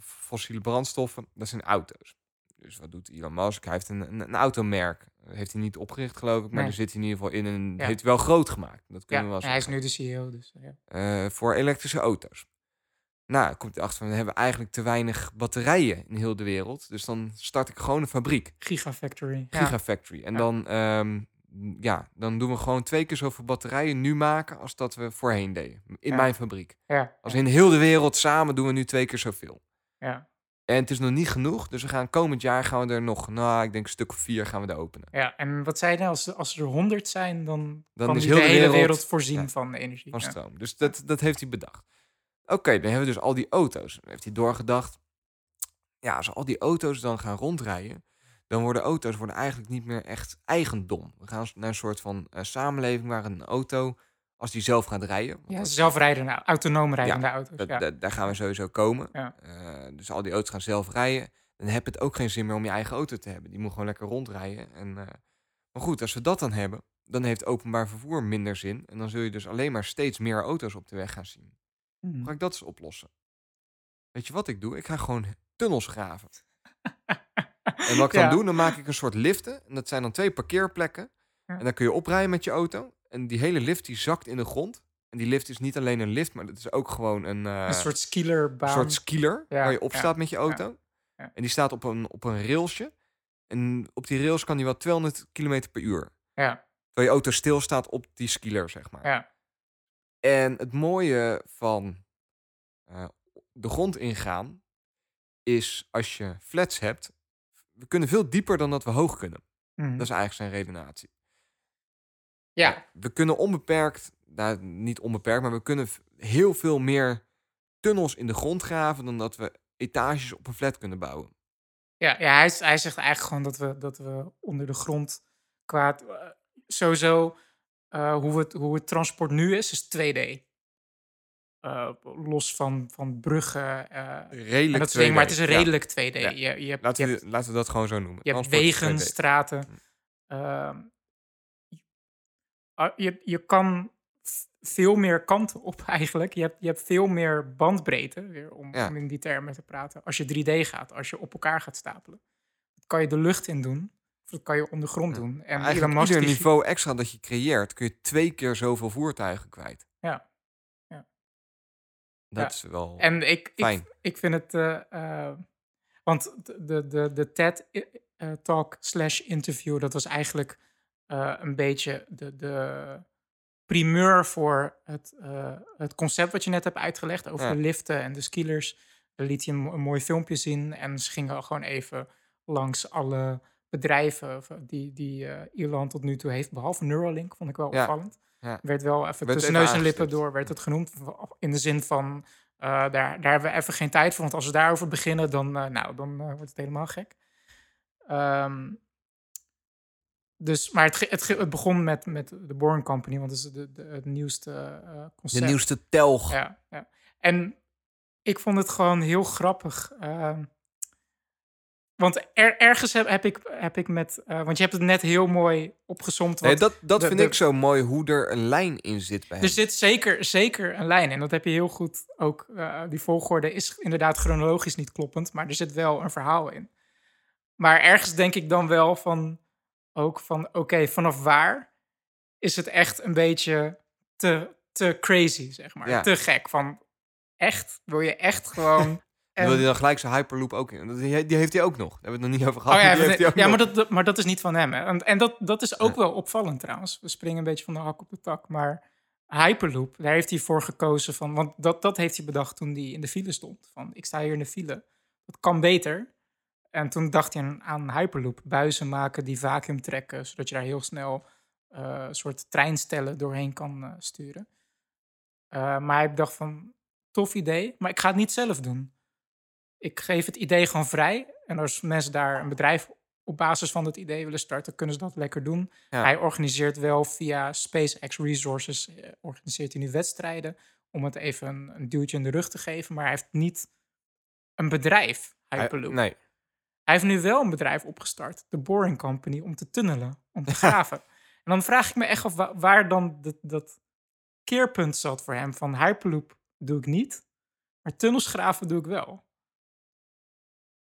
fossiele brandstoffen? Dat zijn auto's. Dus wat doet Elon Musk? Hij heeft een, een, een automerk. Heeft hij niet opgericht, geloof ik. Maar Nee. er zit hij in ieder geval in en Ja. heeft hij wel groot gemaakt. Dat Ja, kunnen we wel en hij is zeggen. nu de CEO, dus ja. Eh, voor elektrische auto's. Nou, komt hij achter van, we hebben eigenlijk te weinig batterijen in heel de wereld. Dus dan start ik gewoon een fabriek. Gigafactory. Gigafactory. En dan, ehm, ja, dan doen we gewoon twee keer zoveel batterijen nu maken als dat we voorheen deden. In mijn fabriek. Ja, Als in heel de wereld samen doen we nu twee keer zoveel. ja, En het is nog niet genoeg, dus we gaan komend jaar gaan we er nog, nou, ik denk een stuk of vier gaan we er openen. ja. En wat zei je nou? Als, als er honderd zijn, dan, Dan kan is heel de de hele wereld- wereld voorzien ja, van energie. Van Ja. stroom. Dus dat, dat heeft hij bedacht. Oké, dan hebben we dus al die auto's. Dan heeft hij doorgedacht. Ja, als al die auto's dan gaan rondrijden, dan worden auto's worden eigenlijk niet meer echt eigendom. We gaan naar een soort van eh, samenleving waar een auto, als die zelf gaat rijden, Ja, dat- zelfrijdende, autonoom rijdende auto's. dat- ja. dat- daar gaan we sowieso komen. Ja. Eh, dus al die auto's gaan zelf rijden. Dan heb je het ook geen zin meer om je eigen auto te hebben. Die moet gewoon lekker rondrijden. En, eh, maar goed, als we dat dan hebben, dan heeft openbaar vervoer minder zin. En dan zul je dus alleen maar steeds meer auto's op de weg gaan zien. Hoe ga ik dat eens oplossen? Weet je wat ik doe? Ik ga gewoon tunnels graven. En wat ik [laughs] Ja. dan doe, dan maak ik een soort liften. En dat zijn dan twee parkeerplekken. Ja. En dan kun je oprijden met je auto. En die hele lift die zakt in de grond. En die lift is niet alleen een lift, maar dat is ook gewoon een, eh, Een soort skillerbaan. een soort skieler Ja, waar je op ja, staat met je auto. ja. En die staat op een, op een railsje. En op die rails kan die wel 200 km per uur. Ja, Terwijl je auto stilstaat op die skieler, zeg maar. ja, En het mooie van eh, de grond ingaan is als je flats hebt, we kunnen veel dieper dan dat we hoog kunnen. mhm. Dat is eigenlijk zijn redenatie. Ja. We kunnen onbeperkt, nou niet onbeperkt, maar we kunnen heel veel meer tunnels in de grond graven dan dat we etages op een flat kunnen bouwen. Ja, ja hij, hij zegt eigenlijk gewoon dat we, dat we onder de grond qua... eh, sowieso, eh, hoe, het, hoe het transport nu is, is 2D. Eh, los van, van bruggen en Redelijk dat soort dingen. Maar het is 2D, een ja. redelijk 2D. Ja. Je, je hebt, Laten, je we, hebt, laten we dat gewoon zo noemen. je hebt wegen, 2D. straten. Ah, je, je kan veel meer kanten op [laughs] eigenlijk. Je hebt, je hebt veel meer bandbreedte, weer om, Ja. om in die termen te praten. Als je 3D gaat, als je op elkaar gaat stapelen. Dat kan je de lucht in doen, of dat kan je ondergrond Ja. doen. En Maar Eigenlijk ieder die- niveau extra dat je creëert, kun je twee keer zoveel voertuigen kwijt. Ja. Ja. Dat is wel En ik, fijn. ik, ik vind het... eh, eh, want de, de, de, de TED-talk slash interview, dat was eigenlijk eh, een beetje de, de primeur voor het, eh, het concept wat je net hebt uitgelegd over Ja. de liften en de skielers. Daar liet hij een, mo- een mooi filmpje zien en ze gingen gewoon even langs alle bedrijven of, die, die eh, Elon tot nu toe heeft, behalve Neuralink, vond ik wel Ja. opvallend. Ja. Werd wel even Werd tussen neus en lippen door, werd het genoemd. In de zin van, eh, daar, daar hebben we even geen tijd voor, want als we daarover beginnen, dan, eh, nou, dan eh, wordt het helemaal gek. Ehm, dus, maar het, het, het begon met, met de Boring Company, want dat is de, de, het nieuwste eh, concept. De nieuwste telg. Ja, ja. En ik vond het gewoon heel grappig. ehm, want er, ergens heb, heb, ik, heb ik met... eh, want je hebt het net heel mooi opgezomd. Nee, dat dat de- vind ik zo mooi, hoe er een lijn in zit bij hem. er zit zeker, zeker een lijn in. Dat heb je heel goed ook. eh, die volgorde is inderdaad chronologisch niet kloppend, maar er zit wel een verhaal in. Maar ergens denk ik dan wel van. Ook van, oké, vanaf waar is het echt een beetje te, te crazy, zeg maar. Ja. Te gek. Van echt? Wil je echt gewoon. [laughs] En... Wil hij dan gelijk zijn Hyperloop ook in? Die, die heeft hij ook nog. Daar hebben we het nog niet over gehad. [laughs] Oh ja, maar ja maar, dat, maar dat is niet van hem. Hè. En, en dat, dat is ook wel opvallend trouwens. We springen een beetje van de hak op de tak. Maar Hyperloop, daar heeft hij voor gekozen van... Want dat, dat heeft hij bedacht toen hij in de file stond. Van, ik sta hier in de file. Dat kan beter. En toen dacht hij aan, Hyperloop. Buizen maken die vacuüm trekken... zodat je daar heel snel eh, een soort treinstellen doorheen kan eh, sturen. Eh, maar hij dacht van, tof idee, maar ik ga het niet zelf doen. Ik geef het idee gewoon vrij. En als mensen daar een bedrijf op basis van dat idee willen starten, kunnen ze dat lekker doen. Ja. Hij organiseert wel via SpaceX Resources, organiseert hij nu wedstrijden om het even een, een duwtje in de rug te geven. Maar hij heeft niet een bedrijf, Hyperloop. nee. Hij heeft nu wel een bedrijf opgestart, de Boring Company, om te tunnelen, om te graven. [laughs] en dan vraag ik me echt af wa- waar dan dat, dat keerpunt zat voor hem. Van Hyperloop doe ik niet, maar tunnels graven doe ik wel.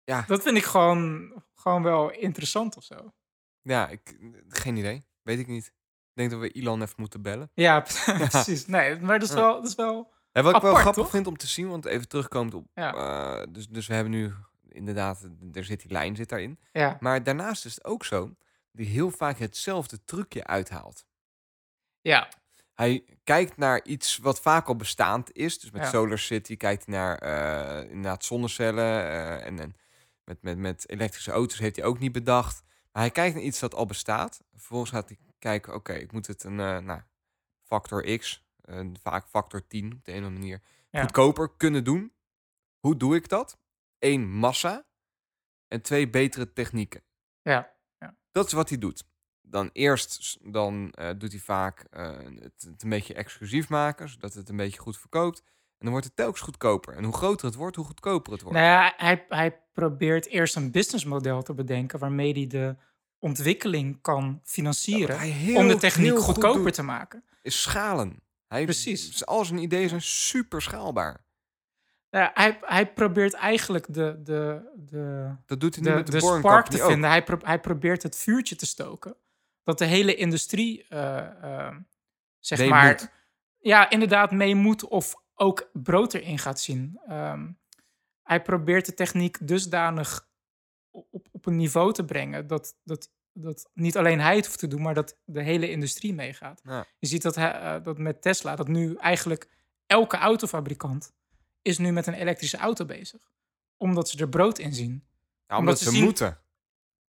Ja. Dat vind ik gewoon, gewoon wel interessant of zo. Ja, ik, geen idee. Weet ik niet. Ik denk dat we Elon even moeten bellen. Ja, [laughs] precies. Nee, maar dat is Ja. wel, dat is wel En wat ik wel grappig toch? vind om te zien, want even terugkomend op... Ja. eh, dus, dus we hebben nu inderdaad, er zit die lijn zit daarin. ja, Maar daarnaast is het ook zo, die heel vaak hetzelfde trucje uithaalt. ja, Hij kijkt naar iets wat vaak al bestaand is. Dus met Ja. Solar City kijkt hij naar eh, inderdaad zonnecellen. eh, en en met, met, met elektrische auto's heeft hij ook niet bedacht. Maar hij kijkt naar iets dat al bestaat. Vervolgens gaat hij kijken, oké, ik moet het een eh, nou, factor X, vaak factor 10 op de een of andere manier, Ja. goedkoper kunnen doen. Hoe doe ik dat? Eén, massa. En twee, betere technieken. ja, Dat is wat hij doet. Dan eerst dan, eh, doet hij vaak eh, het, het een beetje exclusief maken, zodat het een beetje goed verkoopt. En dan wordt het telkens goedkoper. En hoe groter het wordt, hoe goedkoper het wordt. Nou ja, hij, hij probeert eerst een businessmodel te bedenken waarmee hij de ontwikkeling kan financieren heel- om de techniek goed goedkoper te maken. Is schalen. Hij, Precies. Al zijn ideeën zijn super schaalbaar. Nou ja, hij, hij probeert eigenlijk de, de, de, Dat doet hij de, met de, spark te vinden. Hij, pro- hij probeert het vuurtje te stoken. Dat de hele industrie, eh, eh, zeg Mee maar, moet. ja, inderdaad mee moet of ook brood erin gaat zien. Ehm, hij probeert de techniek dusdanig op, op een niveau te brengen dat, dat, dat niet alleen hij het hoeft te doen, maar dat de hele industrie meegaat. Ja. Je ziet dat, hij, eh, dat met Tesla, dat nu eigenlijk elke autofabrikant is nu met een elektrische auto bezig. Omdat ze er brood in zien. Ja, omdat, omdat ze ze zien- moeten.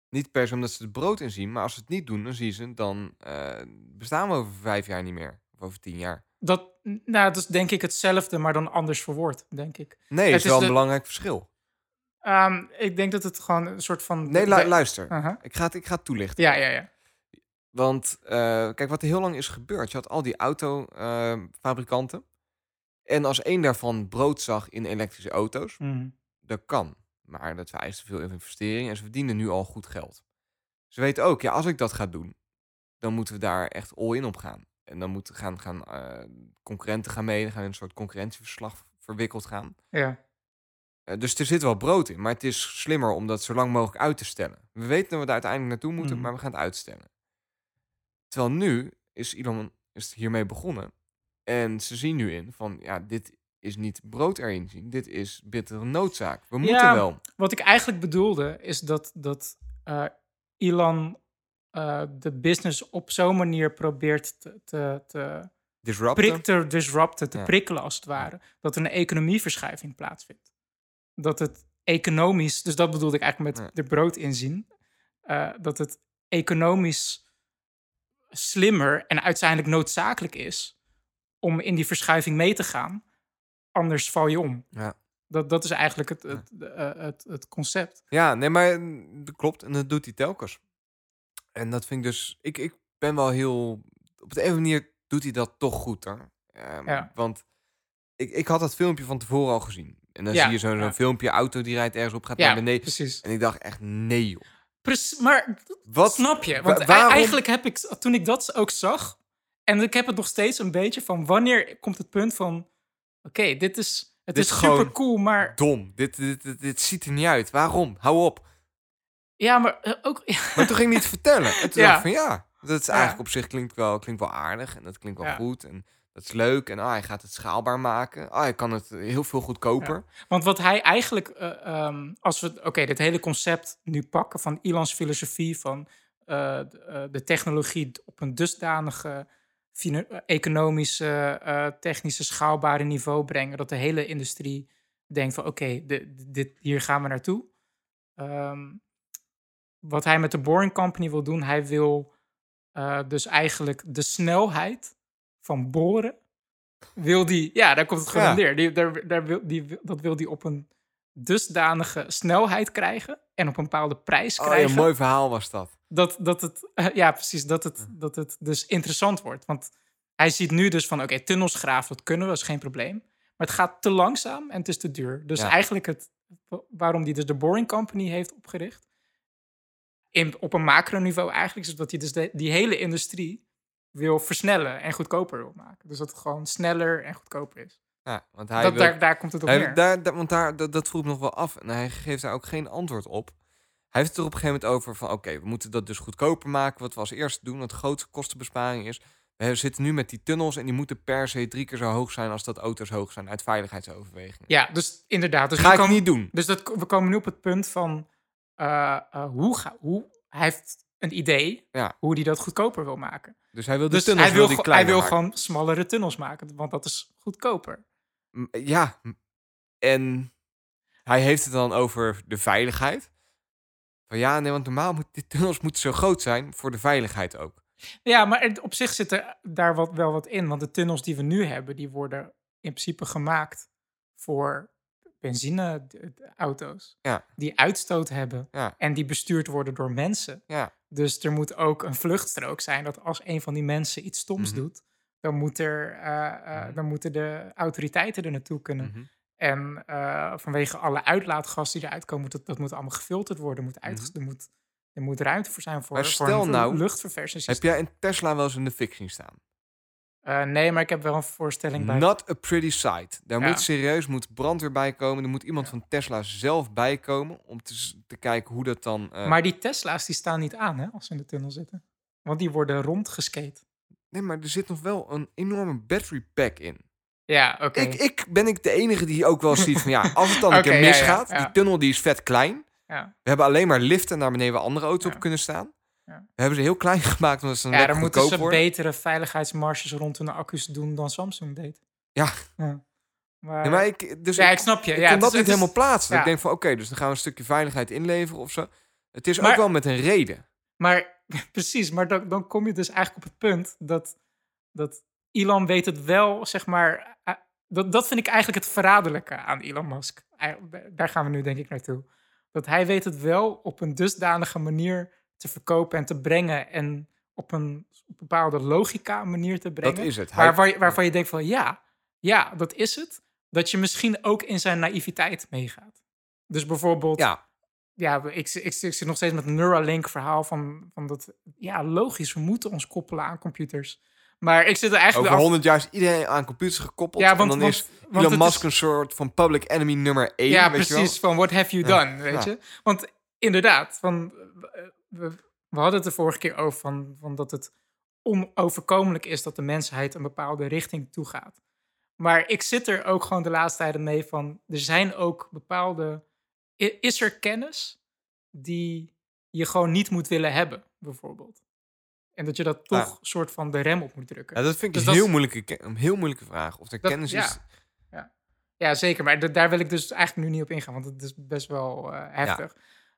Niet per se omdat ze het brood inzien, maar als ze het niet doen, dan zien ze, dan eh, bestaan we over vijf jaar niet meer. Of over tien jaar. Dat, nou, dat is denk ik hetzelfde, maar dan anders verwoord, denk ik. Nee, Het is is wel een belangrijk verschil. Ehm, ik denk dat het gewoon een soort van... Nee, lu- luister. Ik, ga het, ik ga het toelichten. Ja, ja, ja. Want eh, kijk, wat er heel lang is gebeurd. Je had al die autofabrikanten. En als één daarvan brood zag in elektrische auto's, Mhm. dat kan. Maar dat vereist te veel investering en ze verdienen nu al goed geld. Ze weten ook, ja, als ik dat ga doen, dan moeten we daar echt all in op gaan. En dan moeten gaan, gaan eh, concurrenten gaan mee, dan gaan we in een soort concurrentieverslag verwikkeld gaan. ja. Eh, dus er zit wel brood in, maar het is slimmer om dat zo lang mogelijk uit te stellen. We weten dat we daar uiteindelijk naartoe moeten, Mhm. maar we gaan het uitstellen. Terwijl nu is Elon is hiermee begonnen. En ze zien nu in van, ja, dit is niet brood erin zien. Dit is bittere noodzaak. We moeten Ja. wel. Wat ik eigenlijk bedoelde, is dat, dat eh, Elon eh, de business op zo'n manier probeert te, te, te, Disrupten. prik, te disrupten, te Ja. prikkelen als het ware. Dat er een economieverschuiving plaatsvindt. Dat het economisch, dus dat bedoelde ik eigenlijk met Ja. de brood inzien. eh, dat het economisch slimmer en uiteindelijk noodzakelijk is om in die verschuiving mee te gaan. Anders val je om. Ja. Dat, dat is eigenlijk het, het, eh, het, het concept. Ja, nee, maar mm, dat klopt. En dat doet hij telkens. En dat vind ik dus... Ik, ik ben wel heel... Op de een manier doet hij dat toch goed, hoor. Ehm, Ja. Want ik, ik had dat filmpje van tevoren al gezien. En dan Ja, zie je zo'n filmpje, auto die rijdt ergens op, gaat Ja, naar beneden. precies. En ik dacht echt, nee joh. Prec- maar Wat? snap je? wa- Want waarom- eigenlijk heb ik, toen ik dat ook zag, en ik heb het nog steeds een beetje van wanneer komt het punt van, oké, dit is, het Dit is is super cool, maar Dom. Dit, dit, dit, dit ziet er niet uit. Waarom? Hou op. ja, maar eh, ook, [laughs] Maar toen ging hij het vertellen. En toen Ja. dacht ik van ja, dat is Ja. eigenlijk op zich klinkt wel, klinkt wel aardig. En dat klinkt wel Ja. goed. En dat is leuk. En ah, hij gaat het schaalbaar maken. Ah, hij kan het heel veel goedkoper. Want wat hij eigenlijk, eh, ehm, als we oké, dit hele concept nu pakken van Elons filosofie van eh, de, de technologie op een dusdanige economische, eh, technische, schaalbare niveau brengen, dat de hele industrie denkt van oké, dit, hier gaan we naartoe. Ehm, wat hij met de Boring Company wil doen, hij wil eh, dus eigenlijk de snelheid van boren wil die, ja, daar komt het gewoon Ja. neer. Die, daar, daar wil, die, dat wil die op een dusdanige snelheid krijgen en op een bepaalde prijs Oh, ja, krijgen. een mooi verhaal was dat. Dat, dat het, eh, ja, precies, dat het, dat het dus interessant wordt. Want hij ziet nu dus van, oké, tunnels graven, dat kunnen we, dat is geen probleem. Maar het gaat te langzaam en het is te duur. Dus Ja. eigenlijk het, waarom hij dus de Boring Company heeft opgericht, in, op een macroniveau eigenlijk, is dat hij dus de, die hele industrie wil versnellen en goedkoper wil maken. Dus dat het gewoon sneller en goedkoper is. Ja, want hij Dat, wil- daar, daar komt het op hij- neer. daar, daar- want daar, dat, dat vroeg ik nog wel af. En hij geeft daar ook geen antwoord op. Hij heeft het er op een gegeven moment over van... oké, we moeten dat dus goedkoper maken. Wat we als eerste doen, wat de grootste kostenbesparing is. We zitten nu met die tunnels... en die moeten per se drie keer zo hoog zijn... als dat auto's hoog zijn uit veiligheidsoverwegingen. Ja, dus inderdaad. Dus Ga we ik komen- niet doen. Dus dat, we komen nu op het punt van eh, eh, hoe, ga, hoe hij heeft een idee Ja. hoe hij dat goedkoper wil maken. Dus hij wil de Dus tunnels hij wil, die ge- hij wil maken. gewoon smallere tunnels maken, want dat is goedkoper. Ja, en hij heeft het dan over de veiligheid. Van ja, nee, want normaal moeten die tunnels moeten zo groot zijn voor de veiligheid ook. Ja, maar op zich zit er daar wat, wel wat in, want de tunnels die we nu hebben, die worden in principe gemaakt voor benzineauto's. Ja. Die uitstoot hebben Ja. en die bestuurd worden door mensen. Ja, Dus er moet ook een vluchtstrook zijn dat als een van die mensen iets stoms Mhm. doet, dan, moet er, eh, eh, Mhm. dan moeten de autoriteiten er naartoe kunnen. mhm. En eh, vanwege alle uitlaatgassen die eruit komen, moet het, dat moet allemaal gefilterd worden. Moet uitges- er, moet, er moet ruimte voor zijn voor, Mhm. Maar voor stel een nou, luchtverversing. Heb jij een Tesla wel eens in de fik zien staan? Nee, maar ik heb wel een voorstelling bij. Not a pretty sight. Daar Ja. moet serieus moet brandweer bij komen. Er moet iemand Ja. van Tesla zelf bij komen om te, kijken hoe dat dan. Maar die Tesla's die staan niet aan hè, als ze in de tunnel zitten. Want die worden rondgeskate. Nee, maar er zit nog wel een enorme battery pack in. Ja, oké. Ik, ik ben ik de enige die ook wel ziet van ja, als het dan een [laughs] Oké, keer ja, ja, misgaat, ja. die tunnel die is vet klein. Ja. We hebben alleen maar liften naar beneden waar andere auto's op kunnen staan. Ja. We hebben ze heel klein [laughs] gemaakt omdat ze Ja, dan moeten ze worden. betere veiligheidsmarges rond hun accu's doen dan Samsung deed. Ja. Maar, maar ik, dus ja, ik, snap je. ik kon dat is- niet helemaal plaatsen. Ik denk van oké, dus dan gaan we een stukje veiligheid inleveren of zo. Het is ook wel met een reden. Maar [laughs] precies, maar dan, dan kom je dus eigenlijk op het punt dat, dat Elon weet het wel, zeg maar. dat, dat vind ik eigenlijk het verraderlijke aan Elon Musk. Daar gaan we nu denk ik naartoe. Dat hij weet het wel op een dusdanige manier te verkopen en te brengen. En op een bepaalde logica manier te brengen. Dat is het. Waar, Hij- waar je- waarvan je denkt van ja, ja, dat is het. Dat je misschien ook in zijn naïviteit meegaat. Dus bijvoorbeeld, Ja, ja, ik, ik, ik, zit nog steeds met het Neuralink verhaal van, van dat, ja, logisch, we moeten ons koppelen aan computers. Maar ik zit er eigenlijk over af- 100 jaar is iedereen aan computers gekoppeld. Ja, want, en dan want, is want Elon Musk is- een soort van public enemy nummer 1. ja, weet je wel? precies, van what have you Ja, done, weet ja. je? Want inderdaad, van, eh, we, we hadden het de vorige keer over van, van dat het onoverkomelijk is dat de mensheid een bepaalde richting toegaat. Maar ik zit er ook gewoon de laatste tijden mee van, er zijn ook bepaalde, is er kennis die je gewoon niet moet willen hebben, bijvoorbeeld. En dat je dat toch Ja. soort van de rem op moet drukken. Ja, dat vind ik Dus een dat heel is- moeilijke, ke- een heel moeilijke vraag. Of er Dat- kennis ja. is. Ja, zeker. Maar da- daar wil ik dus eigenlijk nu niet op ingaan, want het is best wel eh, heftig.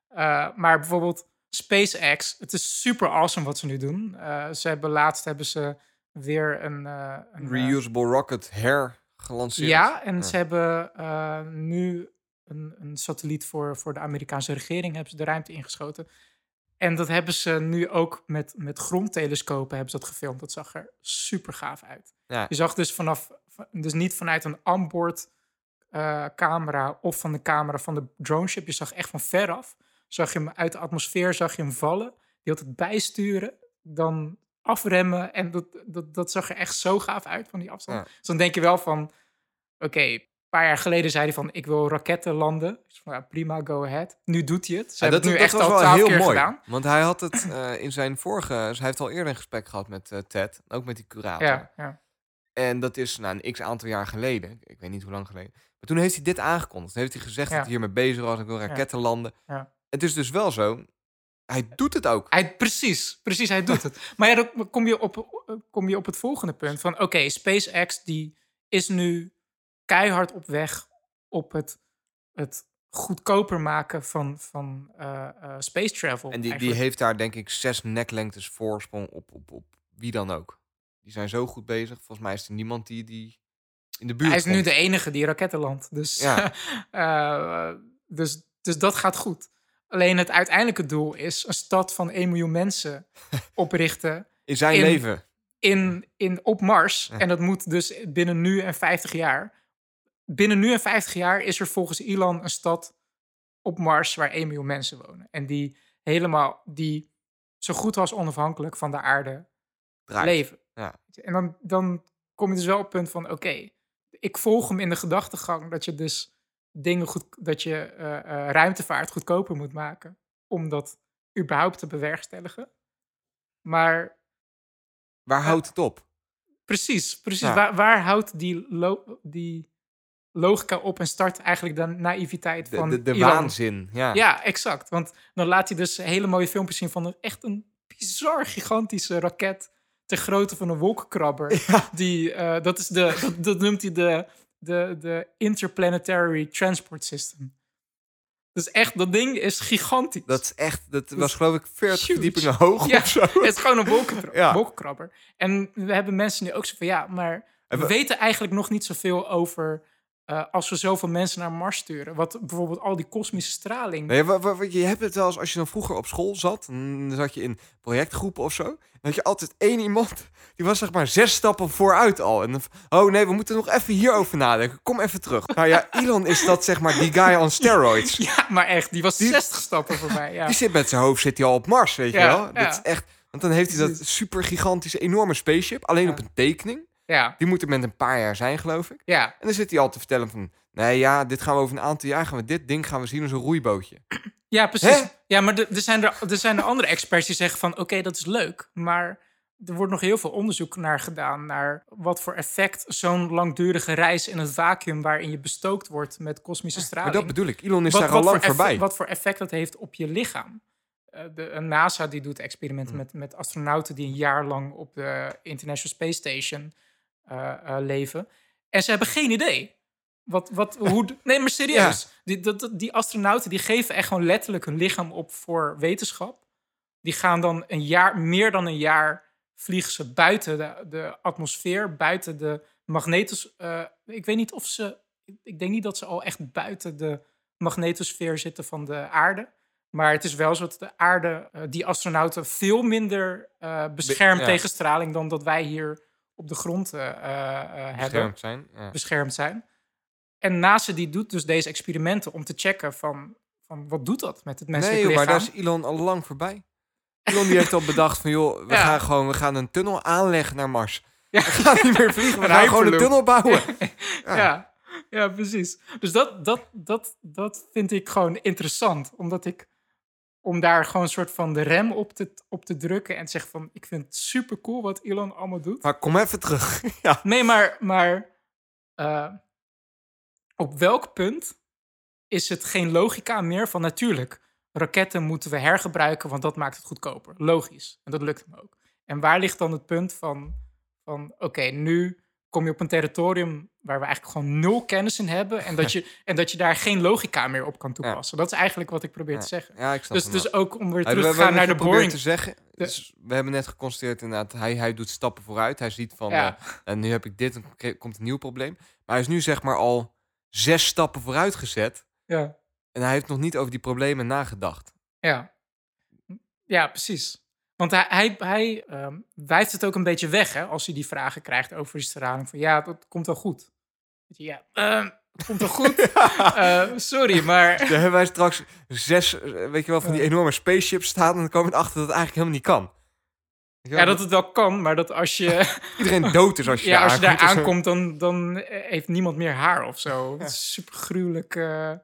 Eh, maar bijvoorbeeld, SpaceX, het is super awesome wat ze nu doen. Eh, ze hebben laatst hebben ze weer een, een Reusable rocket hergelanceerd. ja, en Ja. ze hebben nu een, een satelliet voor, voor de Amerikaanse regering hebben ze de ruimte ingeschoten. En dat hebben ze nu ook met, met grondtelescopen hebben ze dat gefilmd. Dat zag er super gaaf uit. Ja. Je zag dus vanaf, dus niet vanuit een onboard eh, camera of van de camera van de drone ship. Je zag echt van veraf. Zag je hem uit de atmosfeer, zag je hem vallen. Die had het bijsturen, dan afremmen. En dat, dat, dat zag er echt zo gaaf uit van die afstand. Ja. Dus dan denk je wel van, oké, paar jaar geleden zei hij van, ik wil raketten landen. Dus van, ja, prima, go ahead. Nu doet hij het. Ze Ja, hebben het nu echt al twaalf keer gedaan. Want hij had het eh, in zijn vorige... dus hij heeft al eerder een gesprek gehad met eh, Ted. Ook met die curator. Ja, ja. En dat is nou, een x aantal jaar geleden. Ik weet niet hoe lang geleden. Maar toen heeft hij dit aangekondigd. Toen heeft hij gezegd dat hij hiermee bezig was. Ik wil raketten landen. Ja. Het is dus wel zo. Hij doet het ook. Hij, precies, precies, hij doet [laughs] het. Maar ja, dan kom je op, kom je op het volgende punt van... Oké, SpaceX die is nu keihard op weg op het, het goedkoper maken van, van eh, eh, space travel. En die, die heeft daar denk ik zes neklengtes voorsprong op, op, op wie dan ook. Die zijn zo goed bezig. Volgens mij is er niemand die, die in de buurt Hij is nu de enige die raketten landt. Dus, Ja. [laughs] eh, dus, dus dat gaat goed. Alleen het uiteindelijke doel is een stad van 1 miljoen mensen [laughs] oprichten In zijn in- leven. in, in, op Mars. Ja. En dat moet dus binnen nu en 50 jaar. Binnen nu en 50 jaar is er volgens Elon een stad op Mars waar 1 miljoen mensen wonen. En die helemaal, die zo goed als onafhankelijk van de aarde Draait. leven. Ja. En dan, dan kom je dus wel op het punt van, oké, ik volg hem in de gedachtegang dat je dus dingen goed, dat je eh, eh, ruimtevaart goedkoper moet maken. Om dat überhaupt te bewerkstelligen. Maar Waar houdt het op? Precies, precies. Ja. Waar, waar houdt die, die logica op en start eigenlijk de naïviteit van de, de waanzin. Ja. Ja, exact. Want dan laat hij dus hele mooie filmpjes zien van een, echt een bizar gigantische raket ter grootte van een wolkenkrabber. [laughs] Die, eh, dat, is de, dat, dat noemt hij de, de, de Interplanetary Transport System. Dus echt, dat ding is gigantisch. Dat is echt, dat Dat was geloof ik 40 huge. verdiepingen hoog Ja, of zo. [laughs] Het is gewoon een Ja. wolkenkrabber. En we hebben mensen nu ook zo van, ja, maar we- weten eigenlijk nog niet zoveel over eh, als we zoveel mensen naar Mars sturen. Wat bijvoorbeeld al die kosmische straling. Nee, je hebt het wel eens als je dan vroeger op school zat, dan zat je in projectgroepen of zo. Dan had je altijd één iemand, die was zeg maar zes stappen vooruit al. En dan, oh nee, we moeten nog even hierover nadenken. Kom even terug. Nou ja, [laughs] Elon is dat zeg maar die guy on steroids. Ja, maar echt, die was Die- 60 stappen voorbij. Ja. [laughs] Die zit met zijn hoofd zit hij al op Mars, weet je wel. ja. Dat is echt, want dan heeft hij dat super gigantische, enorme spaceship, alleen op een tekening. Ja, Die moet er met een paar jaar zijn, geloof ik. ja, En dan zit hij al te vertellen van, nee ja, dit gaan we over een aantal jaar, gaan we dit ding gaan we zien als een roeibootje. [clears throat] ja, precies. Hè? Ja, maar er zijn er, er zijn er andere experts die zeggen van... oké, dat is leuk, maar er wordt nog heel veel onderzoek naar gedaan... naar wat voor effect zo'n langdurige reis in het vacuüm... waarin je bestookt wordt met kosmische Maar straling... dat bedoel ik, Elon is wat, daar wat al lang voorbij. wat voor effect dat heeft op je lichaam. Eh, de NASA die doet experimenten Hm. met, met astronauten die een jaar lang op de International Space Station leven. En ze hebben geen idee. Wat, wat, [laughs] hoe, nee, maar serieus. Die, dat, die astronauten die geven echt gewoon letterlijk hun lichaam op voor wetenschap. Die gaan dan een jaar, meer dan een jaar vliegen ze buiten de, de atmosfeer, buiten de magnetos. eh, ik weet niet of ze. Ik denk niet dat ze al echt buiten de magnetosfeer zitten van de aarde. Maar het is wel zo dat de aarde, eh, die astronauten, veel minder eh, beschermt ja. tegen straling dan dat wij hier op de grond eh, eh, eh, hebben Beschermd zijn. Ja. beschermd zijn. En NASA die doet dus deze experimenten om te checken van, van wat doet dat met het menselijk Nee, joh, maar lichaam. daar is Elon al lang voorbij. Elon die heeft al bedacht van, joh, we Ja. gaan gewoon we gaan een tunnel aanleggen naar Mars. Ja. We gaan niet meer vliegen, we [laughs] gaan gewoon een tunnel bouwen. [laughs] ja. Ja. Ja, precies. Dus dat, dat, dat, dat vind ik gewoon interessant. Omdat ik, om daar gewoon een soort van de rem op te, op te drukken en te zeggen van, ik vind het super cool wat Elon allemaal doet. Maar kom even terug. [laughs] ja. Nee, maar, maar eh, op welk punt is het geen logica meer van natuurlijk, raketten moeten we hergebruiken, want dat maakt het goedkoper. Logisch. En dat lukt hem ook. En waar ligt dan het punt van, van oké, nu kom je op een territorium waar we eigenlijk gewoon nul kennis in hebben. En dat je, [laughs] en dat je daar geen logica meer op kan toepassen. Dat is eigenlijk wat ik probeer te zeggen. Ja, ik snap Dus, dus ook om weer terug we- te gaan naar de boring. te zeggen. dus we hebben net geconstateerd inderdaad, hij, hij doet stappen vooruit. Hij ziet van, Ja. eh, en nu heb ik dit, en komt een nieuw probleem. Maar hij is nu zeg maar al zes stappen vooruit gezet. Ja. En hij heeft nog niet over die problemen nagedacht. Ja, ja precies. Want hij, hij, hij ehm, wijft het ook een beetje weg hè, als hij die vragen krijgt over die straling. Van ja, dat komt wel goed. Ja, ehm, komt wel goed. [laughs] Eh, sorry, maar [laughs] Dan hebben wij straks zes, eh, weet je wel, van die enorme spaceships staan. En dan komen we erachter dat het eigenlijk helemaal niet kan. Ja, dat het wel kan. Maar dat als je, [laughs] iedereen dood is als je, ja, als je daar aankomt. dan, dan eh, heeft niemand meer haar of zo. Het is super gruwelijk. eh,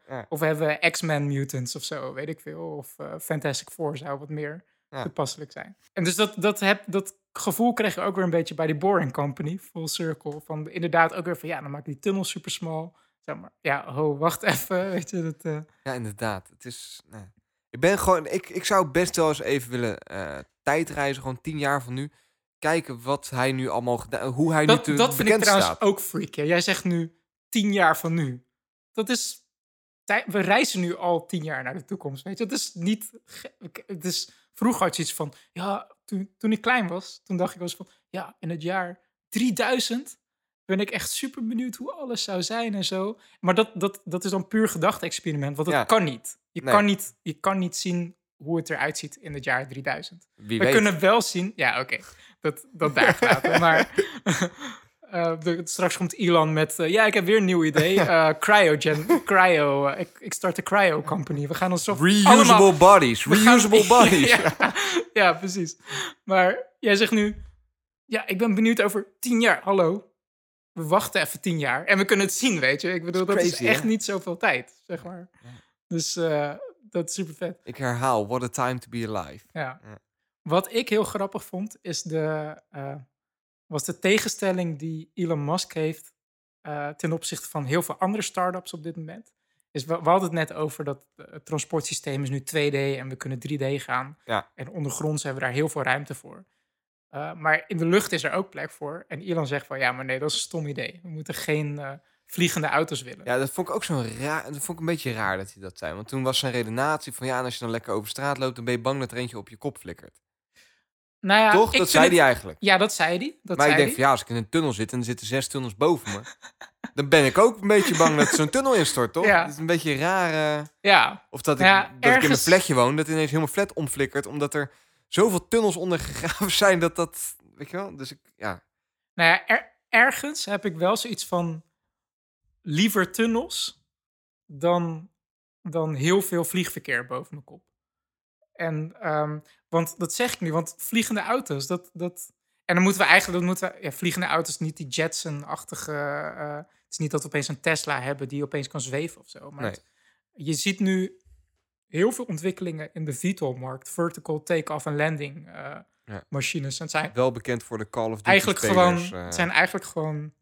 Ja. Of we hebben X-Men mutants of zo, weet ik veel. Of eh, Fantastic Four zou wat meer Ja. toepasselijk zijn. En dus dat, dat, heb, dat gevoel kreeg ik ook weer een beetje bij die Boring Company, Full Circle. Van inderdaad ook weer van, ja, dan maak ik die tunnel super small. Zeg maar, ja, ho, wacht [laughs] even, weet je. Dat, eh, Ja, inderdaad. Het is. nee. Ik ben gewoon. Ik, ik zou best wel eens even willen eh, tijdreizen, gewoon tien jaar van nu. Kijken wat hij nu allemaal gedaan, hoe hij dat nu te dat vind ik trouwens staat. ook freak. Jij zegt nu tien jaar van nu. Dat is... We reizen nu al tien jaar naar de toekomst, weet je. Dat is niet... Het is, vroeger had je iets van... Ja, toen, toen ik klein was, toen dacht ik wel eens van... Ja, in het jaar 3000 ben ik echt super benieuwd hoe alles zou zijn en zo. Maar dat, dat, dat is dan puur gedachte-experiment, want dat Ja. kan niet. Je, Nee. kan niet. je kan niet zien hoe het eruit ziet in het jaar 3000. Wie We weet. kunnen wel zien. Ja, oké. Dat, dat daar laten. Maar [laughs] [laughs] eh, de- straks komt Elon met. eh, ja, ik heb weer een nieuw idee. [laughs] Eh, cryogen. Cryo. ik, ik start de Cryo Company. We gaan ons zo. Reusable allemaal- bodies. gaan- Reusable [laughs] bodies. ja, ja, precies. Maar jij zegt nu. Ja, ik ben benieuwd over tien jaar. Hallo. We wachten even tien jaar. En we kunnen het zien, weet je. Ik bedoel, dat is echt hè? niet zoveel tijd, zeg maar. Dus dat is super vet. Ik herhaal, what a time to be alive. Ja. Ja. Wat ik heel grappig vond, is de, was de tegenstelling die Elon Musk heeft eh, ten opzichte van heel veel andere start-ups op dit moment. Is we, we hadden het net over dat eh, het transportsysteem is nu 2D en we kunnen 3D gaan. Ja. En ondergronds hebben we daar heel veel ruimte voor. Eh, maar in de lucht is er ook plek voor. En Elon zegt van ja, maar nee, dat is een stom idee. We moeten geen vliegende auto's willen. Ja, dat vond ik ook zo'n raar. Dat vond ik een beetje raar dat hij dat zei. Want toen was zijn redenatie van ja, als je dan lekker over straat loopt, dan ben je bang dat er eentje op je kop flikkert. Nou ja, Toch? Dat zei hij eigenlijk. Ja, dat zei hij. Dat maar ik denk van ja, als ik in een tunnel zit en er zitten zes tunnels boven me, [laughs] dan ben ik ook een beetje bang dat zo'n tunnel instort, toch? Ja. Het is een beetje raar. Ja, of dat ik, Ja, dat ik in een flatje woon, dat ineens helemaal flat omflikkert, omdat er zoveel tunnels ondergegraven [laughs] zijn dat dat, weet je wel? Dus ik, ja. Nou ja, er- ergens heb ik wel zoiets van liever tunnels dan, dan heel veel vliegverkeer boven mijn kop. En, ehm, want dat zeg ik nu, want vliegende auto's, dat, dat... En dan moeten we eigenlijk, dan moeten we, ja, vliegende auto's, niet die Jetson-achtige... eh, het is niet dat we opeens een Tesla hebben die opeens kan zweven of zo. Maar Nee. het- je ziet nu heel veel ontwikkelingen in de VTOL-markt. Vertical take-off en landing eh, Ja. machines. En zijn Wel bekend voor de Call of Duty eigenlijk spelers, gewoon, eh. het zijn eigenlijk gewoon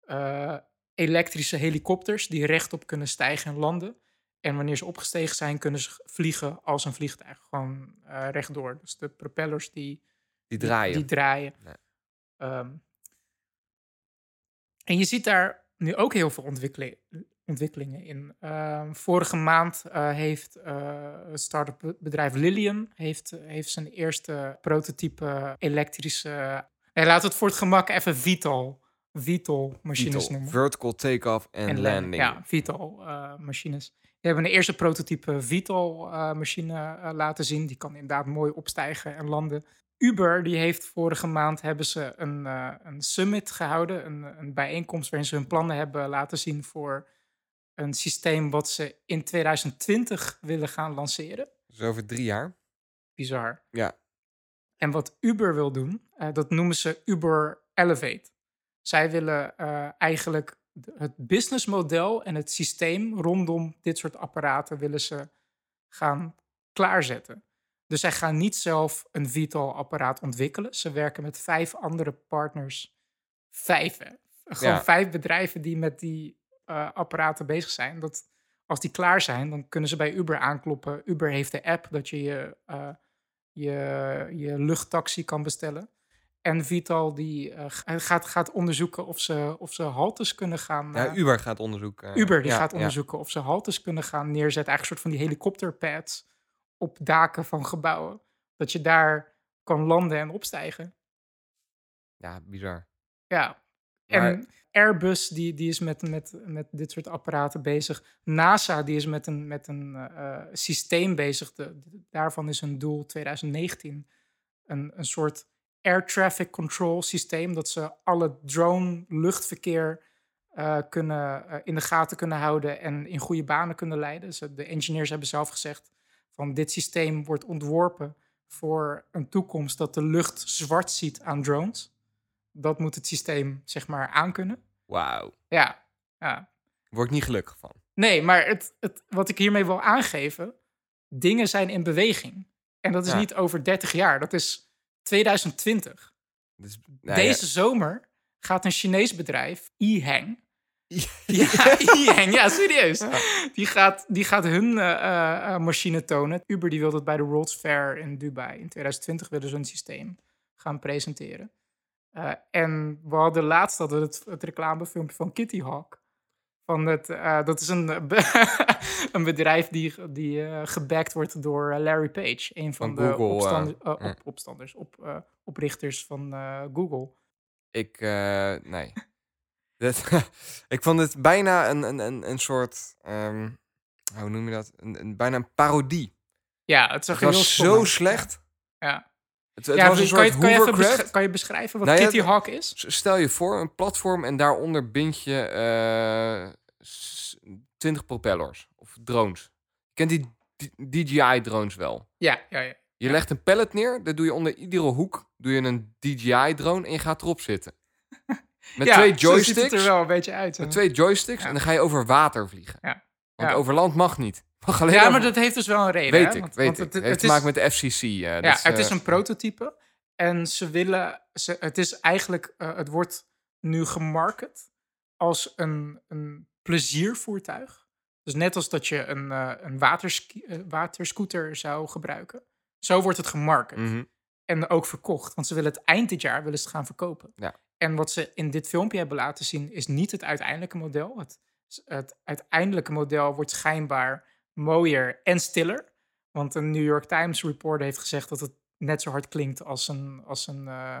eh, elektrische helikopters die rechtop kunnen stijgen en landen. En wanneer ze opgestegen zijn, kunnen ze vliegen als een vliegtuig. Gewoon eh, rechtdoor. Dus de propellers die, die draaien. die draaien. Nee. Ehm, en je ziet daar nu ook heel veel ontwikkeling, ontwikkelingen in. Ehm, vorige maand eh, heeft eh, het start-up bedrijf Lilium heeft, heeft zijn eerste prototype elektrische... Nee, laten we het voor het gemak even Vital, Vital machines noemen. Vertical take-off en, En landing. Ja, Vital eh, machines. Die hebben een eerste prototype Vital eh, machine eh, laten zien. Die kan inderdaad mooi opstijgen en landen. Uber die heeft vorige maand hebben ze een, eh, een summit gehouden. Een, een bijeenkomst waarin ze hun plannen hebben laten zien voor een systeem wat ze in 2020 willen gaan lanceren. Dus over drie jaar. Bizar. Ja. En wat Uber wil doen, dat noemen ze Uber Elevate. Zij willen eh, eigenlijk het businessmodel en het systeem rondom dit soort apparaten willen ze gaan klaarzetten. Dus zij gaan niet zelf een Vital-apparaat ontwikkelen. Ze werken met vijf andere partners. Vijf, hè? Gewoon Ja. vijf bedrijven die met die eh, apparaten bezig zijn. Dat als die klaar zijn, dan kunnen ze bij Uber aankloppen. Uber heeft de app dat je je, eh, je, je luchttaxi kan bestellen. En Vital die eh, g- gaat, gaat onderzoeken of ze, of ze haltes kunnen gaan... Ja, eh, Uber gaat onderzoeken. eh, Uber die ja, gaat ja. onderzoeken of ze haltes kunnen gaan neerzetten. Eigenlijk een soort van die helikopterpads op daken van gebouwen. Dat je daar kan landen en opstijgen. Ja, bizar. Ja. Maar- En Airbus die, die is met, met, met dit soort apparaten bezig. NASA die is met een, met een eh, eh, systeem bezig. De, daarvan is hun doel 2019 een, een soort air traffic control systeem. Dat ze alle drone luchtverkeer eh, kunnen, eh, in de gaten kunnen houden en in goede banen kunnen leiden. Dus de engineers hebben zelf gezegd van dit systeem wordt ontworpen voor een toekomst dat de lucht zwart ziet aan drones. Dat moet het systeem zeg maar aankunnen. Wauw. Ja, ja. Word ik niet gelukkig van. Nee, maar het, het, wat ik hiermee wil aangeven, dingen zijn in beweging. En dat is Ja. niet over 30 jaar, dat is 2020. Dus, nou ja, Deze zomer gaat een Chinees bedrijf, Ehang. [laughs] Ja, ja, serieus. Die, gaat, die gaat hun eh, eh, eh, machine tonen. Uber die wil dat bij de World's Fair in Dubai. In 2020 willen ze een systeem gaan presenteren. En we hadden laatst hadden we het, het reclamefilmpje van Kitty Hawk. Van het, eh, dat is een, eh, [laughs] een bedrijf die, die eh gebackt wordt door Larry Page. Een van, Van de Google, opstand- ja. op, opstanders, op, oprichters van Google. Ik, nee. [laughs] Dat, [laughs] ik vond het bijna een, een, een, een soort, ehm, hoe noem je dat? Een, een, bijna een parodie. Ja, het zag Het heel was stom zo slecht. Ja. Het, het Ja, was een kan, je, kan, je even hovercraft. besch- kan je beschrijven wat Nou Kitty Hawk is? Stel je voor, een platform en daaronder bind je eh, s- 20 propellers of drones. Je kent die DJI-drones wel. Ja, ja, ja. Je legt een pallet neer, dat doe je onder iedere hoek, doe je een DJI-drone en je gaat erop zitten. [laughs] Met Ja, twee ziet joysticks. het er wel een beetje uit. Met twee joysticks Ja. en dan ga je over water vliegen. Ja. Want over land mag niet. Alleen Ja, maar dat heeft dus wel een reden. weet hè? ik, Want- weet want ik. Het, Het, het heeft te maken met de FCC. eh, ja, is, het is eh, een prototype. En ze willen... Ze, het is eigenlijk... eh, het wordt nu gemarket als een, een pleziervoertuig. Dus net als dat je een, een waterski, waterscooter zou gebruiken. Zo wordt het gemarket. mhm. En ook verkocht. Want ze willen het eind dit jaar willen ze gaan verkopen. Ja. En wat ze in dit filmpje hebben laten zien, is niet het uiteindelijke model. Het, het uiteindelijke model wordt schijnbaar mooier en stiller. Want een New York Times reporter heeft gezegd dat het net zo hard klinkt als een, als een, eh,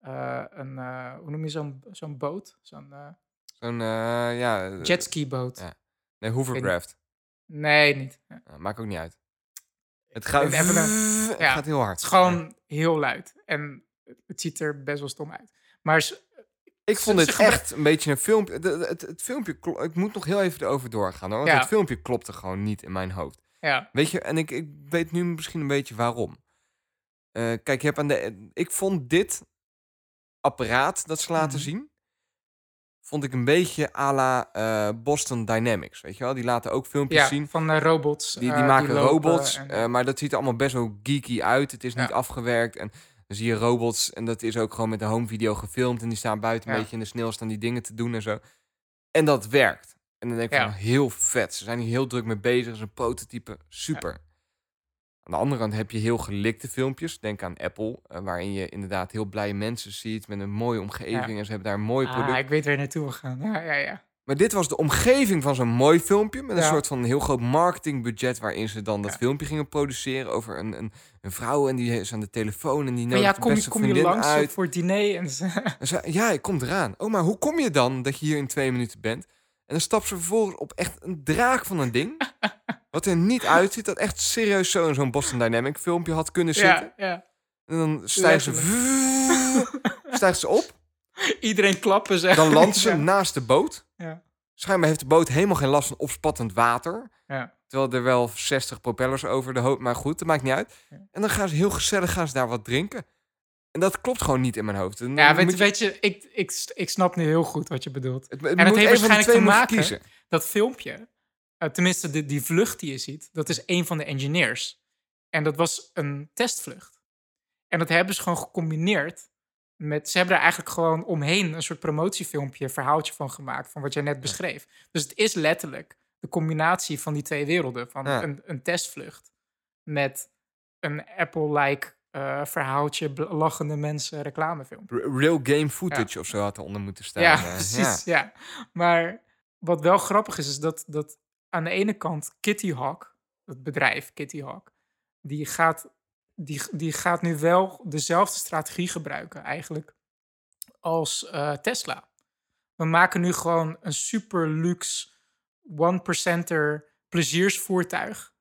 eh, een eh, hoe noem je zo'n zo'n boot? Zo'n Zo'n, ja... jetski boot. ja. Nee, hovercraft. Nee, niet. Ja. Maakt ook niet uit. Het gaat, [laughs] het gaat heel hard. Het is gewoon heel luid. En het ziet er best wel stom uit. Maar Ik vond gebruik- echt een beetje een filmpje. Het, het filmpje, ik moet nog heel even erover doorgaan hoor. Want Ja. het filmpje klopte gewoon niet in mijn hoofd. ja, Weet je, en ik, ik weet nu misschien een beetje waarom. Eh, kijk, je hebt aan de, ik vond dit apparaat dat ze laten Mhm. zien, vond ik een beetje à la eh, Boston Dynamics. Weet je wel, die laten ook filmpjes ja zien. van eh, robots. Die, die maken robots, en- maar dat ziet er allemaal best wel geeky uit. Het is niet afgewerkt en dan zie je robots en dat is ook gewoon met de home video gefilmd en die staan buiten een Ja. beetje in de sneeuw staan die dingen te doen en zo. En dat werkt. En dan denk ik Ja. van heel vet. Ze zijn hier heel druk mee bezig. Het is een prototype. Super. Aan de andere kant heb je heel gelikte filmpjes. Denk aan Apple, eh, waarin je inderdaad heel blije mensen ziet met een mooie omgeving en ze hebben daar een mooi product. Ah, ik weet waar naartoe wil gaan. Ja, ja, ja. Maar dit was de omgeving van zo'n mooi filmpje. Met een Ja. soort van heel groot marketingbudget. Waarin ze dan dat Ja. filmpje gingen produceren. Over een, een, een vrouw en die is aan de telefoon. En die Maar nodigt ja, kom beste kom je langs uit. voor het diner? En ze- En ze, ja, ik kom eraan. Oh, maar hoe kom je dan dat je hier in twee minuten bent? En dan stapt ze vervolgens op echt een draak van een ding. [laughs] wat er niet uitziet. Dat echt serieus zo in zo'n Boston Dynamic filmpje had kunnen zitten. ja, ja. En dan stijgt ze, [laughs] stijgt ze op. [laughs] Iedereen klappen, zeg. Dan landt ze [laughs] Ja. naast de boot. Ja. Schijnbaar heeft de boot helemaal geen last van opspattend water. Ja. Terwijl er wel 60 propellers over de hoop. Maar goed, dat maakt niet uit. En dan gaan ze heel gezellig gaan ze daar wat drinken. En dat klopt gewoon niet in mijn hoofd. En Ja, weet, je- weet je, ik, ik, ik snap nu heel goed wat je bedoelt. het, het het moet heeft waarschijnlijk te maken- kiezen. Dat filmpje, eh, tenminste de, die vlucht die je ziet, dat is een van de engineers. En dat was een testvlucht. En dat hebben ze gewoon gecombineerd met... Ze hebben er eigenlijk gewoon omheen een soort promotiefilmpje, verhaaltje van gemaakt, van wat jij net beschreef. Dus het is letterlijk de combinatie van die twee werelden. Van Ja. een, een testvlucht met een Apple-like eh, verhaaltje, lachende mensen, reclamefilm. Real game footage of zo had eronder moeten staan. Ja, eh, precies. Ja. Maar wat wel grappig is, is dat, dat aan de ene kant Kitty Hawk, het bedrijf Kitty Hawk, die gaat, die, die gaat nu wel dezelfde strategie gebruiken eigenlijk als eh, Tesla. We maken nu gewoon een super luxe one-percenter pleziersvoertuig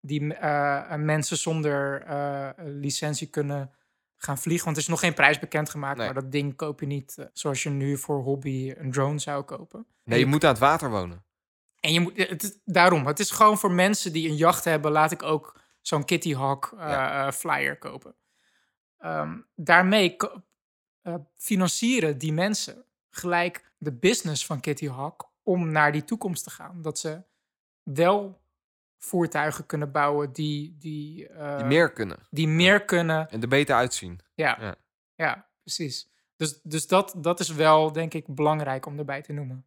die eh, mensen zonder eh, licentie kunnen gaan vliegen. Want er is nog geen prijs bekendgemaakt, Nee. maar dat ding koop je niet eh, zoals je nu voor hobby een drone zou kopen. Nee, je moet aan het water wonen. En je moet, het, daarom, het is gewoon voor mensen die een jacht hebben, laat ik ook zo'n Kitty Hawk eh, Ja. eh, flyer kopen. Ehm, daarmee eh, financieren die mensen gelijk de business van Kitty Hawk om naar die toekomst te gaan. Dat ze wel voertuigen kunnen bouwen die, die, Die meer kunnen. die meer kunnen. En er beter uitzien. Ja, ja. Ja. precies. Dus, dus dat, dat is wel, denk ik, belangrijk om erbij te noemen.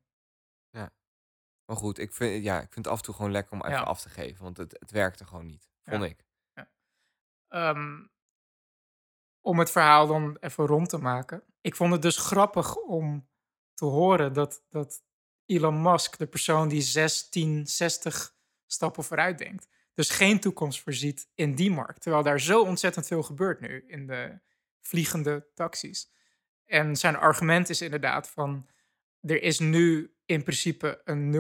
Maar goed, ik vind, ja, ik vind het af en toe gewoon lekker om even Ja. af te geven. Want het, het werkte gewoon niet. Vond Ja. ik. Ehm, om het verhaal dan even rond te maken. Ik vond het dus grappig om te horen dat, dat Elon Musk, de persoon die 16, 60 stappen vooruit denkt, dus geen toekomst voorziet in die markt. Terwijl daar zo ontzettend veel gebeurt nu in de vliegende taxis. En zijn argument is inderdaad van, er is nu in principe een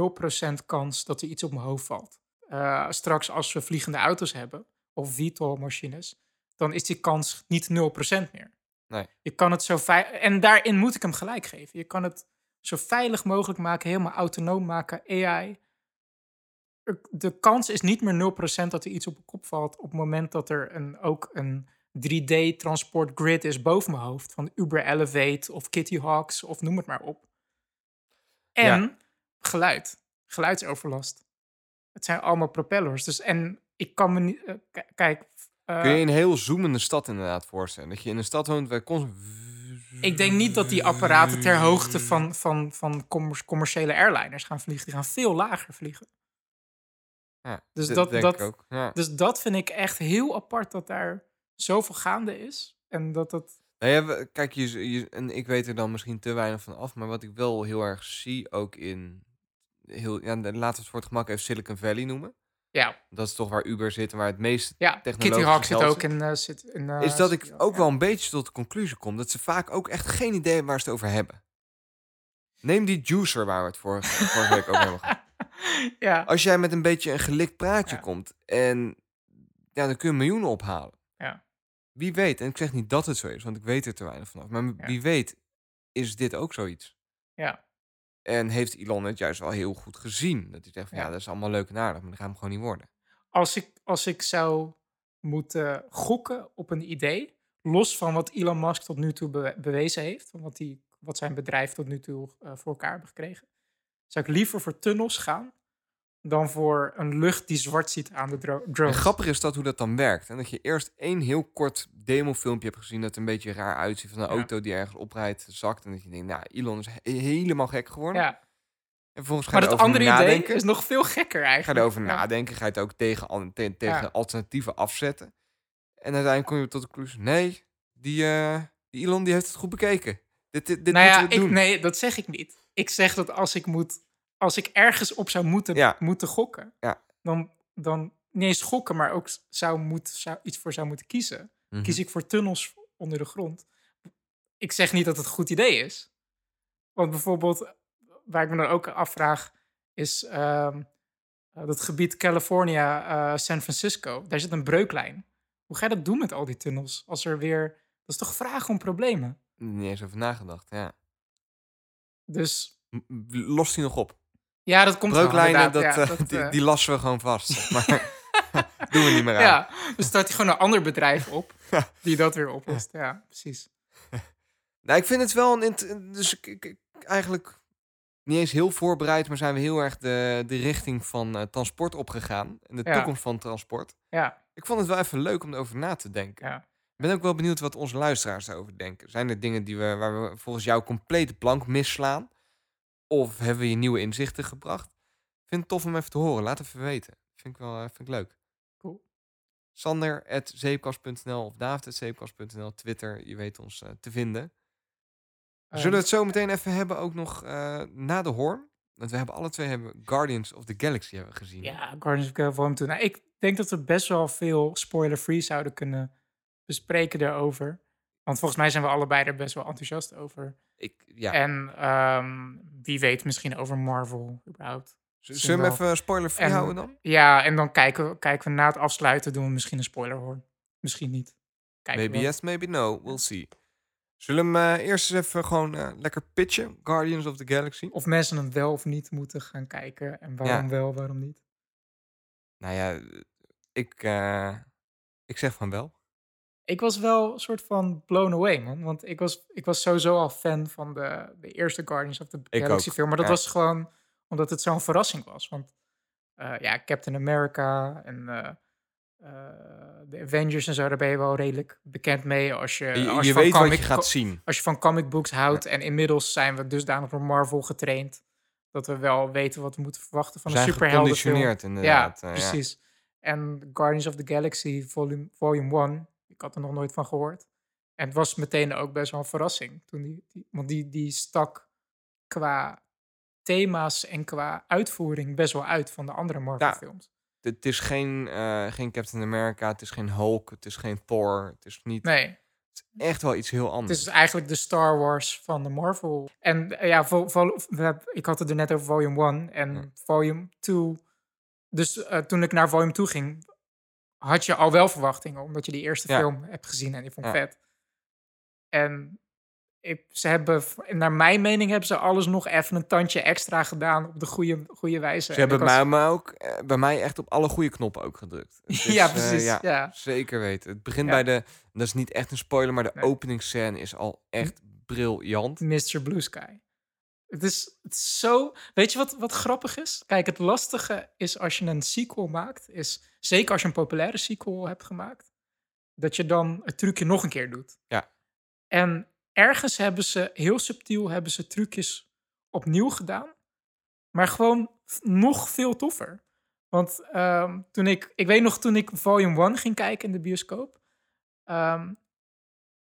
0% kans dat er iets op mijn hoofd valt. Eh, straks als we vliegende auto's hebben, of VTOL-machines, dan is die kans niet 0% meer. Nee. Je kan het zo veilig... En daarin moet ik hem gelijk geven. Je kan het zo veilig mogelijk maken, helemaal autonoom maken, AI. De kans is niet meer 0% dat er iets op mijn kop valt op het moment dat er een, ook een 3D-transport grid is boven mijn hoofd. Van Uber Elevate of Kitty Hawks of noem het maar op. En geluid. Geluidsoverlast. Het zijn allemaal propellers. Dus en ik kan me niet... eh, kijk... eh, Kun je een heel zoemende stad inderdaad voorstellen? Dat je in een stad woont waar constant... Ik denk niet dat die apparaten ter hoogte van, van, van commer- commerciële airliners gaan vliegen. Die gaan veel lager vliegen. Ja, Dus dat- denk dat- ik ook. Ja. Dus dat vind ik echt heel apart dat daar zoveel gaande is. En dat dat... Nou ja, we- kijk, je, je, en ik weet er dan misschien te weinig van af, maar wat ik wel heel erg zie ook in, heel, ja, laten we het voor het gemak even Silicon Valley noemen. Ja, Dat is toch waar Uber zit en waar het meeste ja. Kitty technologische Hawk zit ook in... eh, zit in eh, is dat ik ook wel een beetje tot de conclusie kom dat ze vaak ook echt geen idee hebben waar ze het over hebben. Neem die juicer waar we het vorige, vorige week over hebben gehad. [laughs] ja, Als jij met een beetje een gelikt praatje Ja. komt en ja, dan kun je miljoenen ophalen. Ja. Wie weet, en ik zeg niet dat het zo is, want ik weet er te weinig vanaf. Maar wie weet, is dit ook zoiets? ja, En heeft Elon het juist wel heel goed gezien? Dat hij zegt van ja, dat is allemaal leuk en aardig, maar dat gaat hem gewoon niet worden. als ik, als ik zou moeten gokken op een idee, los van wat Elon Musk tot nu toe be- bewezen heeft, van wat, die, wat zijn bedrijf tot nu toe eh, voor elkaar hebben gekregen, zou ik liever voor tunnels gaan dan voor een lucht die zwart ziet aan de dro- En drones. grappig is dat hoe dat dan werkt. En dat je eerst één heel kort demofilmpje hebt gezien dat een beetje raar uitziet van een Ja. auto die ergens oprijdt, zakt. En dat je denkt, nou, Elon is he- helemaal gek geworden. Ja, En vervolgens ga maar dat andere nadenken. idee is nog veel gekker Ga je eigenlijk. erover Ja. nadenken, ga je het ook tegen, te- tegen Ja. alternatieven afzetten. En uiteindelijk kom je tot de conclusie, nee, die, eh, die Elon die heeft het goed bekeken. Dit, dit, dit nou ja, ik, doen. nee, dat zeg ik niet. Ik zeg dat als ik moet, als ik ergens op zou moeten, Ja. moeten gokken, Ja. dan, dan niet eens gokken, maar ook zou, moet, zou iets voor zou moeten kiezen. Mhm. Kies ik voor tunnels onder de grond. Ik zeg niet dat het een goed idee is. Want bijvoorbeeld, waar ik me dan ook afvraag, is ehm, eh, dat gebied California, eh, San Francisco. Daar zit een breuklijn. Hoe ga je dat doen met al die tunnels? Als er weer. Dat is toch vragen om problemen? Niet eens over nagedacht, ja. Dus Lost die nog op? Ja, dat komt Breuklijnen, dat. Ja, eh, dat, die, eh, die lassen we gewoon vast. Maar [laughs] doen we niet meer aan. Ja, dus staat hij gewoon een ander bedrijf op [laughs] die dat weer oplost. Ja, precies. [laughs] Nou, ik vind het wel een... Dus ik, eigenlijk niet eens heel voorbereid, maar zijn we heel erg de, de richting van eh, transport opgegaan. En de Ja. toekomst van transport. Ja, Ik vond het wel even leuk om erover na te denken. ja. Ik ben ook wel benieuwd wat onze luisteraars erover denken. Zijn er dingen die we, waar we volgens jou complete plank misslaan? Of hebben we je nieuwe inzichten gebracht? Ik vind het tof om even te horen. Laat even weten. Vind ik wel eh, vind ik leuk. Cool. Sander.zeepkast.nl of David.zeepkast.nl. Twitter, je weet ons eh, te vinden. Ehm, Zullen we het zo meteen even hebben ook nog eh, na de hoorn? Want we hebben alle twee hebben Guardians of the Galaxy hebben gezien. Ja, Guardians of the Galaxy Volume 2. Nou, ik denk dat we best wel veel spoiler-free zouden kunnen bespreken daarover. Want volgens mij zijn we allebei er best wel enthousiast over. Ik, ja. En ehm, wie weet misschien over Marvel überhaupt. Zullen we hem even spoiler-free En- houden dan? Ja, en dan kijken we, kijken we na het afsluiten doen we misschien een spoiler hoor. Misschien niet. Kijken Maybe we. yes, maybe no. We'll see. Zullen we hem eh, eerst eens even gewoon eh, lekker pitchen? Guardians of the Galaxy. Of mensen hem wel of niet moeten gaan kijken. En waarom wel, waarom niet. Nou ja, ik, eh, ik zeg van wel. Ik was wel een soort van blown away, man. Want ik was, ik was sowieso al fan van de, de eerste Guardians of the Galaxy ook, film. Maar dat ja. was gewoon omdat het zo'n verrassing was. Want eh, ja, Captain America en eh, de Avengers en zo, daar ben je wel redelijk bekend mee. Als je, Je, als je weet wat comic- je gaat zien. Als je van comic books houdt. En inmiddels zijn we dusdanig door Marvel getraind. Dat we wel weten wat we moeten verwachten van We een zijn superheldenfilm. geconditioneerd inderdaad. Ja, precies. En Guardians of the Galaxy Volume, volume 1, ik had er nog nooit van gehoord. En het was meteen ook best wel een verrassing. Toen die, die, want die, die stak qua thema's en qua uitvoering best wel uit van de andere Marvel films. Het het is geen, eh, geen Captain America, het is geen Hulk, het is geen Thor. Het is niet Nee, echt wel iets heel het anders. is eigenlijk de Star Wars van de Marvel. En eh, ja, vol, vol- ik had het er net over Volume 1 en Ja. Volume 2. Dus eh, toen ik naar Volume 2 ging, had je al wel verwachtingen, omdat je die eerste Ja. film hebt gezien en die vond ik Ja. vet. En ik, ze hebben, naar mijn mening, hebben ze alles nog even een tandje extra gedaan op de goede, goede wijze. Ze En hebben was- mij, ook, eh, bij mij echt op alle goede knoppen ook gedrukt. [laughs] Ja, eh, precies, ja, ja. Zeker weten. Het begint bij de, dat is niet echt een spoiler, maar de Nee. openingsscène is al echt briljant. Mr. Blue Sky. Het is, het is zo. Weet je wat, wat grappig is? Kijk, het lastige is als je een sequel maakt, is zeker als je een populaire sequel hebt gemaakt, dat je dan het trucje nog een keer doet. Ja. En ergens hebben ze heel subtiel hebben ze trucjes opnieuw gedaan, maar gewoon nog veel toffer. Want ehm, toen ik, ik weet nog toen ik Volume 1 ging kijken in de bioscoop, ehm,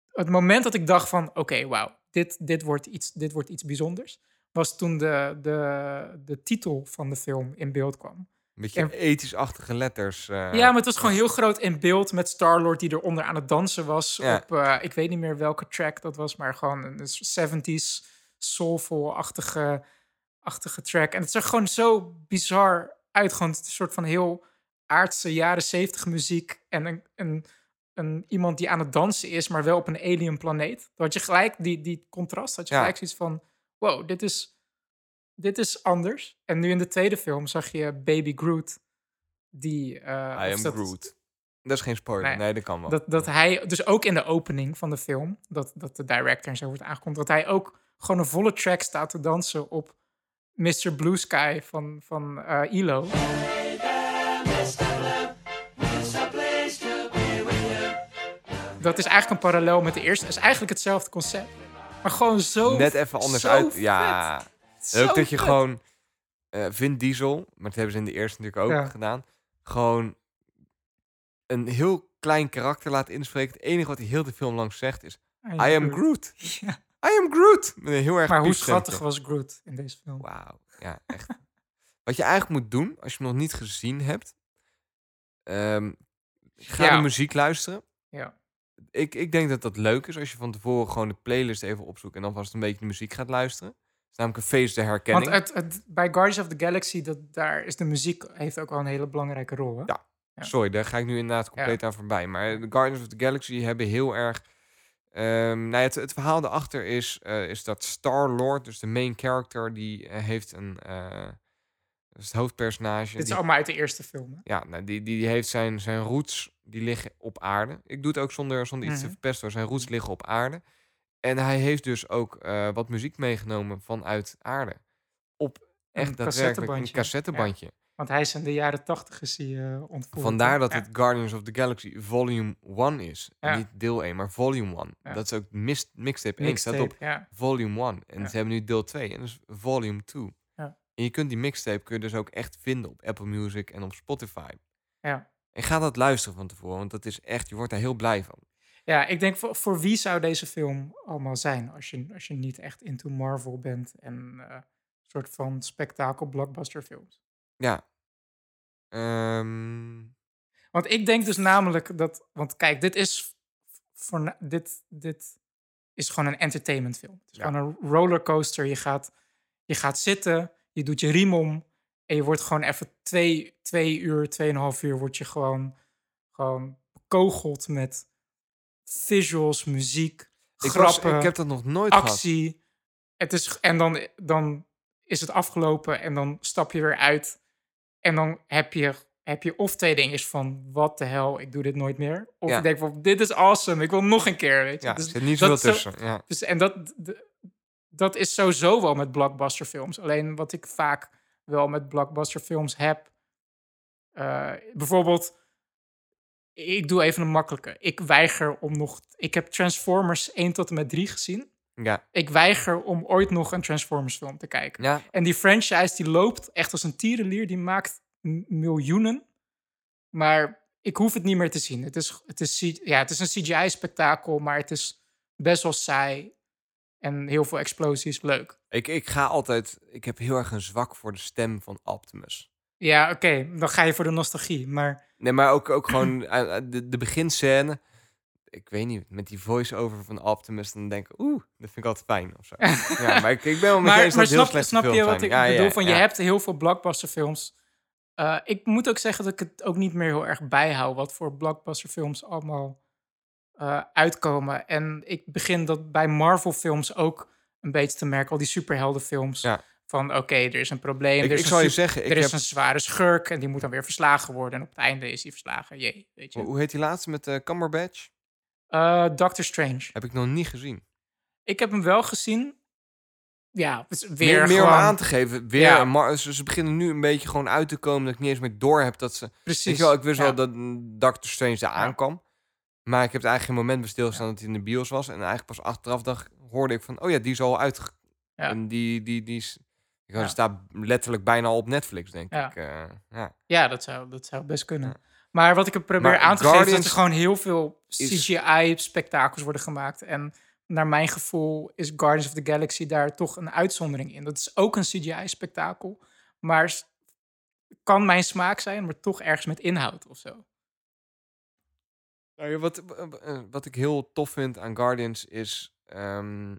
het moment dat ik dacht van, oké, wauw, dit, dit, wordt iets, dit wordt iets bijzonders, was toen de, de, de titel van de film in beeld kwam. Een beetje En- ethisch-achtige letters. eh, ja, maar het was gewoon heel groot in beeld met Star-Lord die eronder aan het dansen was. Ja. Op, eh, ik weet niet meer welke track dat was, maar gewoon een 70s soulful-achtige achtige track. En het zag gewoon zo bizar uit. Gewoon een soort van heel aardse jaren 70 muziek. En een, een, een, iemand die aan het dansen is, maar wel op een alien planeet. Dan had je gelijk die, die contrast. Had je Ja. gelijk zoiets van: wow, dit is, dit is anders. En nu in de tweede film zag je Baby Groot. Die. eh, I am dat- Groot. Dat is geen spoiler. Nee, Nee, dat kan wel. Dat, dat hij, dus ook in de opening van de film, dat, dat de director en zo wordt aangekondigd, dat hij ook gewoon een volle track staat te dansen op Mr. Blue Sky van, van eh ILO. Dat is eigenlijk een parallel met de eerste. Het is eigenlijk hetzelfde concept. Maar gewoon zo. Net even anders zo uit. vet. Ja. Zo Ook dat je vet. gewoon eh Vin Diesel, maar dat hebben ze in de eerste natuurlijk ook Ja. gedaan, gewoon een heel klein karakter laat inspreken. Het enige wat hij heel de film lang zegt is: I am Groot. [laughs] Ja. I am Groot. Met een heel erg Maar hoe schattig was Groot in deze film? Wauw, ja, echt. [laughs] Wat je eigenlijk moet doen, als je hem nog niet gezien hebt, ehm, ga Ja. de muziek luisteren. Ja. Ik, ik denk dat dat leuk is als je van tevoren gewoon de playlist even opzoekt en dan vast een beetje de muziek gaat luisteren. Het is namelijk een feest de herkenning. Want het, het, bij Guardians of the Galaxy, dat, daar is de muziek heeft ook wel een hele belangrijke rol. Hè? Ja. Ja. Sorry, daar ga ik nu inderdaad compleet aan voorbij. Maar de Guardians of the Galaxy hebben heel erg... ehm, nou ja, het, het verhaal erachter is, eh, is dat Star-Lord, dus de main character, die eh, heeft een... eh, dat is het hoofdpersonage. Dit is die- allemaal uit de eerste film. Hè? Ja, nou, die, die, die heeft zijn, zijn roots, die liggen op aarde. Ik doe het ook zonder, zonder iets te Mhm. verpesten. hoor. Zijn roots liggen op aarde. En hij heeft dus ook eh, wat muziek meegenomen vanuit aarde. Op echt daadwerkelijk een cassettebandje. Want hij is in de jaren tachtig is hij eh ontvoerd. Vandaar dat Ja. het Guardians of the Galaxy Volume 1 is. Ja. Niet deel 1, maar Volume 1. Ja. Dat is ook mixtape 1. staat op Mixtape, ja. Volume 1. En Ja. ze hebben nu deel 2. En dat is Volume 2. En je kunt die mixtape kun je dus ook echt vinden op Apple Music en op Spotify. Ja. En ga dat luisteren van tevoren, want dat is echt, je wordt daar heel blij van. Ja, ik denk voor, voor wie zou deze film allemaal zijn als je, als je niet echt into Marvel bent en eh, een soort van spektakel blockbuster films. Ja. Ehm, Want ik denk dus namelijk dat, want kijk, dit is voor dit, dit is gewoon een entertainmentfilm. Het is Ja. gewoon een rollercoaster. Je gaat, je gaat zitten, je doet je riem om en je wordt gewoon even twee, twee uur, tweeënhalf uur, word je gewoon, gewoon bekogeld met visuals, muziek, ik, was, ik heb dat nog nooit gehad. actie. Het is, en dan, dan is het afgelopen en dan stap je weer uit. En dan heb je, heb je of twee dingen van, wat de hel, ik doe dit nooit meer. Of Ja. je denkt van, dit is awesome, ik wil nog een keer, weet je. Ja, Dus er zit niet zo- tussen. Ja. dus, en dat, d- dat is sowieso wel met blockbusterfilms. Alleen wat ik vaak wel met blockbusterfilms heb. eh, bijvoorbeeld, ik doe even een makkelijke. Ik weiger om nog. Ik heb Transformers 1 tot en met 3 gezien. Ja. Ik weiger om ooit nog een Transformers film te kijken. ja, En die franchise die loopt echt als een tierenlier. Die maakt miljoenen. Maar ik hoef het niet meer te zien. Het is, het is, ja, het is een CGI-spektakel, maar het is best wel saai. En heel veel explosies, leuk. ik, ik ga altijd... Ik heb heel erg een zwak voor de stem van Optimus. Ja, oké, dan ga je voor de nostalgie. Maar Nee, maar ook, ook [clears throat] gewoon eh, eh, de, de beginscène. Ik weet niet, met die voice-over van Optimus, dan denk ik, oeh, dat vind ik altijd fijn of zo. [laughs] ja, maar ik, ik ben wel met maar, eens maar dat heel snap, snap je wat ik Ja, ja, bedoel? Van, ja. Je hebt heel veel blockbusterfilms. Eh ik moet ook zeggen dat ik het ook niet meer heel erg bijhoud... wat voor blockbusterfilms allemaal eh, uitkomen. En ik begin dat bij Marvel-films ook een beetje te merken. Al die superheldenfilms. Ja. Van oké, er is een probleem. Ik, er is ik een zal je super- zeggen, ik er is heb, een zware schurk en die moet dan weer verslagen worden. En op het einde is hij verslagen. Jee, weet je. hoe heet die laatste met de Cumberbatch? Eh, Doctor Strange. Heb ik nog niet gezien. Ik heb hem wel gezien. Ja, is weer meer, meer om gewoon... aan te geven. Weer, Ja. een ze, ze beginnen nu een beetje gewoon uit te komen dat ik niet eens meer door heb dat ze... Precies. je wel, ik wist ja. wel dat mm, Doctor Strange daar aankwam. Maar ik heb het eigenlijk geen moment bij stilgestaan dat hij in de bios was. En eigenlijk pas achteraf dacht, hoorde ik van, oh ja, die is al uit. En die, die, die is... Die Ja. staat letterlijk bijna op Netflix, denk ik. eh, ja. Ja, dat zou, dat zou best kunnen. Maar wat ik er probeer Maar aan te geven, is dat er gewoon heel veel is- CGI-spektakels worden gemaakt. En naar mijn gevoel is Guardians of the Galaxy daar toch een uitzondering in. Dat is ook een CGI-spektakel, maar kan mijn smaak zijn, maar toch ergens met inhoud of zo. Nou wat, eh, wat ik heel tof vind aan Guardians is ehm,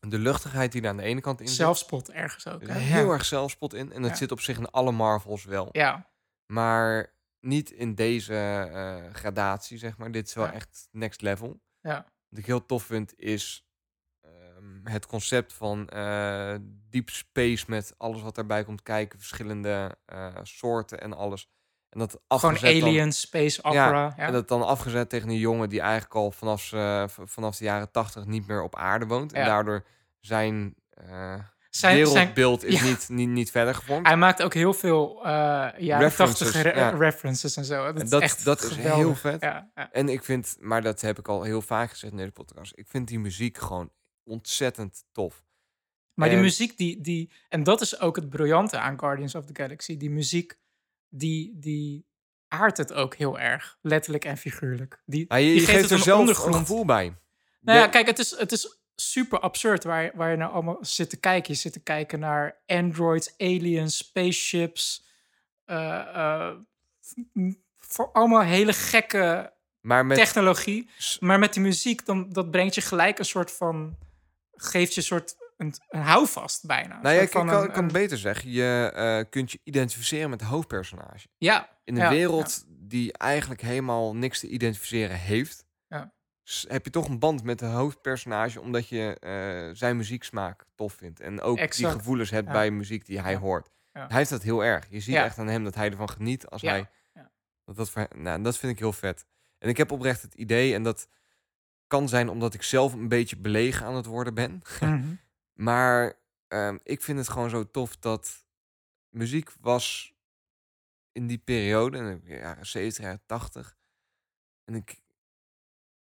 de luchtigheid die er aan de ene kant in zit. Zelfspot ergens ook. Hè? heel ja. erg zelfspot in. En dat Ja. zit op zich in alle Marvels wel. Ja, Maar niet in deze eh, gradatie, zeg maar. Dit is wel Ja. echt next level. ja, Wat ik heel tof vind is ehm, het concept van eh, deep space met alles wat daarbij komt kijken. Verschillende soorten en alles. En dat gewoon afgezet dan- Alien, Space Opera. Ja, En dat dan afgezet tegen een jongen die eigenlijk al vanaf, v- vanaf de jaren tachtig niet meer op aarde woont. En daardoor zijn eh, Zijn, zijn, wereldbeeld is ja. niet, niet, niet verder gevormd. hij maakt ook heel veel eh jaren References, re- references en zo. Dat, En is dat- echt dat is heel vet. En ik vind, maar dat heb ik al heel vaak gezegd in deze podcast. Ik vind die muziek gewoon ontzettend tof. Maar die muziek, die, die, en dat is ook het briljante aan Guardians of the Galaxy. Die muziek, die, die aardt het ook heel erg. Letterlijk en figuurlijk. Die, je, die geeft er een zelf ondergrond. een gevoel bij. Nou ja, kijk, het is, het is super absurd waar, je- waar je nou allemaal zit te kijken. Je zit te kijken naar androids, aliens, spaceships. eh, eh, voor allemaal hele gekke maar met, technologie. Maar met die muziek, dan, dat brengt je gelijk een soort van... Geeft je een soort een, een houvast bijna. Nou ja, ik, kan, een- kan het beter zeggen. Je eh, kunt je identificeren met de hoofdpersonage. Ja, In een Ja, wereld die eigenlijk helemaal niks te identificeren heeft, Ja. heb je toch een band met de hoofdpersonage omdat je eh, zijn muzieksmaak tof vindt. En ook die gevoelens hebt bij muziek die hij hoort. Hij heeft dat heel erg. Je ziet echt aan hem dat hij ervan geniet als hij. Ja. Dat, dat, voor- nou, dat vind ik heel vet. En ik heb oprecht het idee, en dat kan zijn omdat ik zelf een beetje belegen aan het worden ben. Mhm. Maar ehm, ik vind het gewoon zo tof dat muziek was in die periode, in de jaren 70, jaren 80. En ik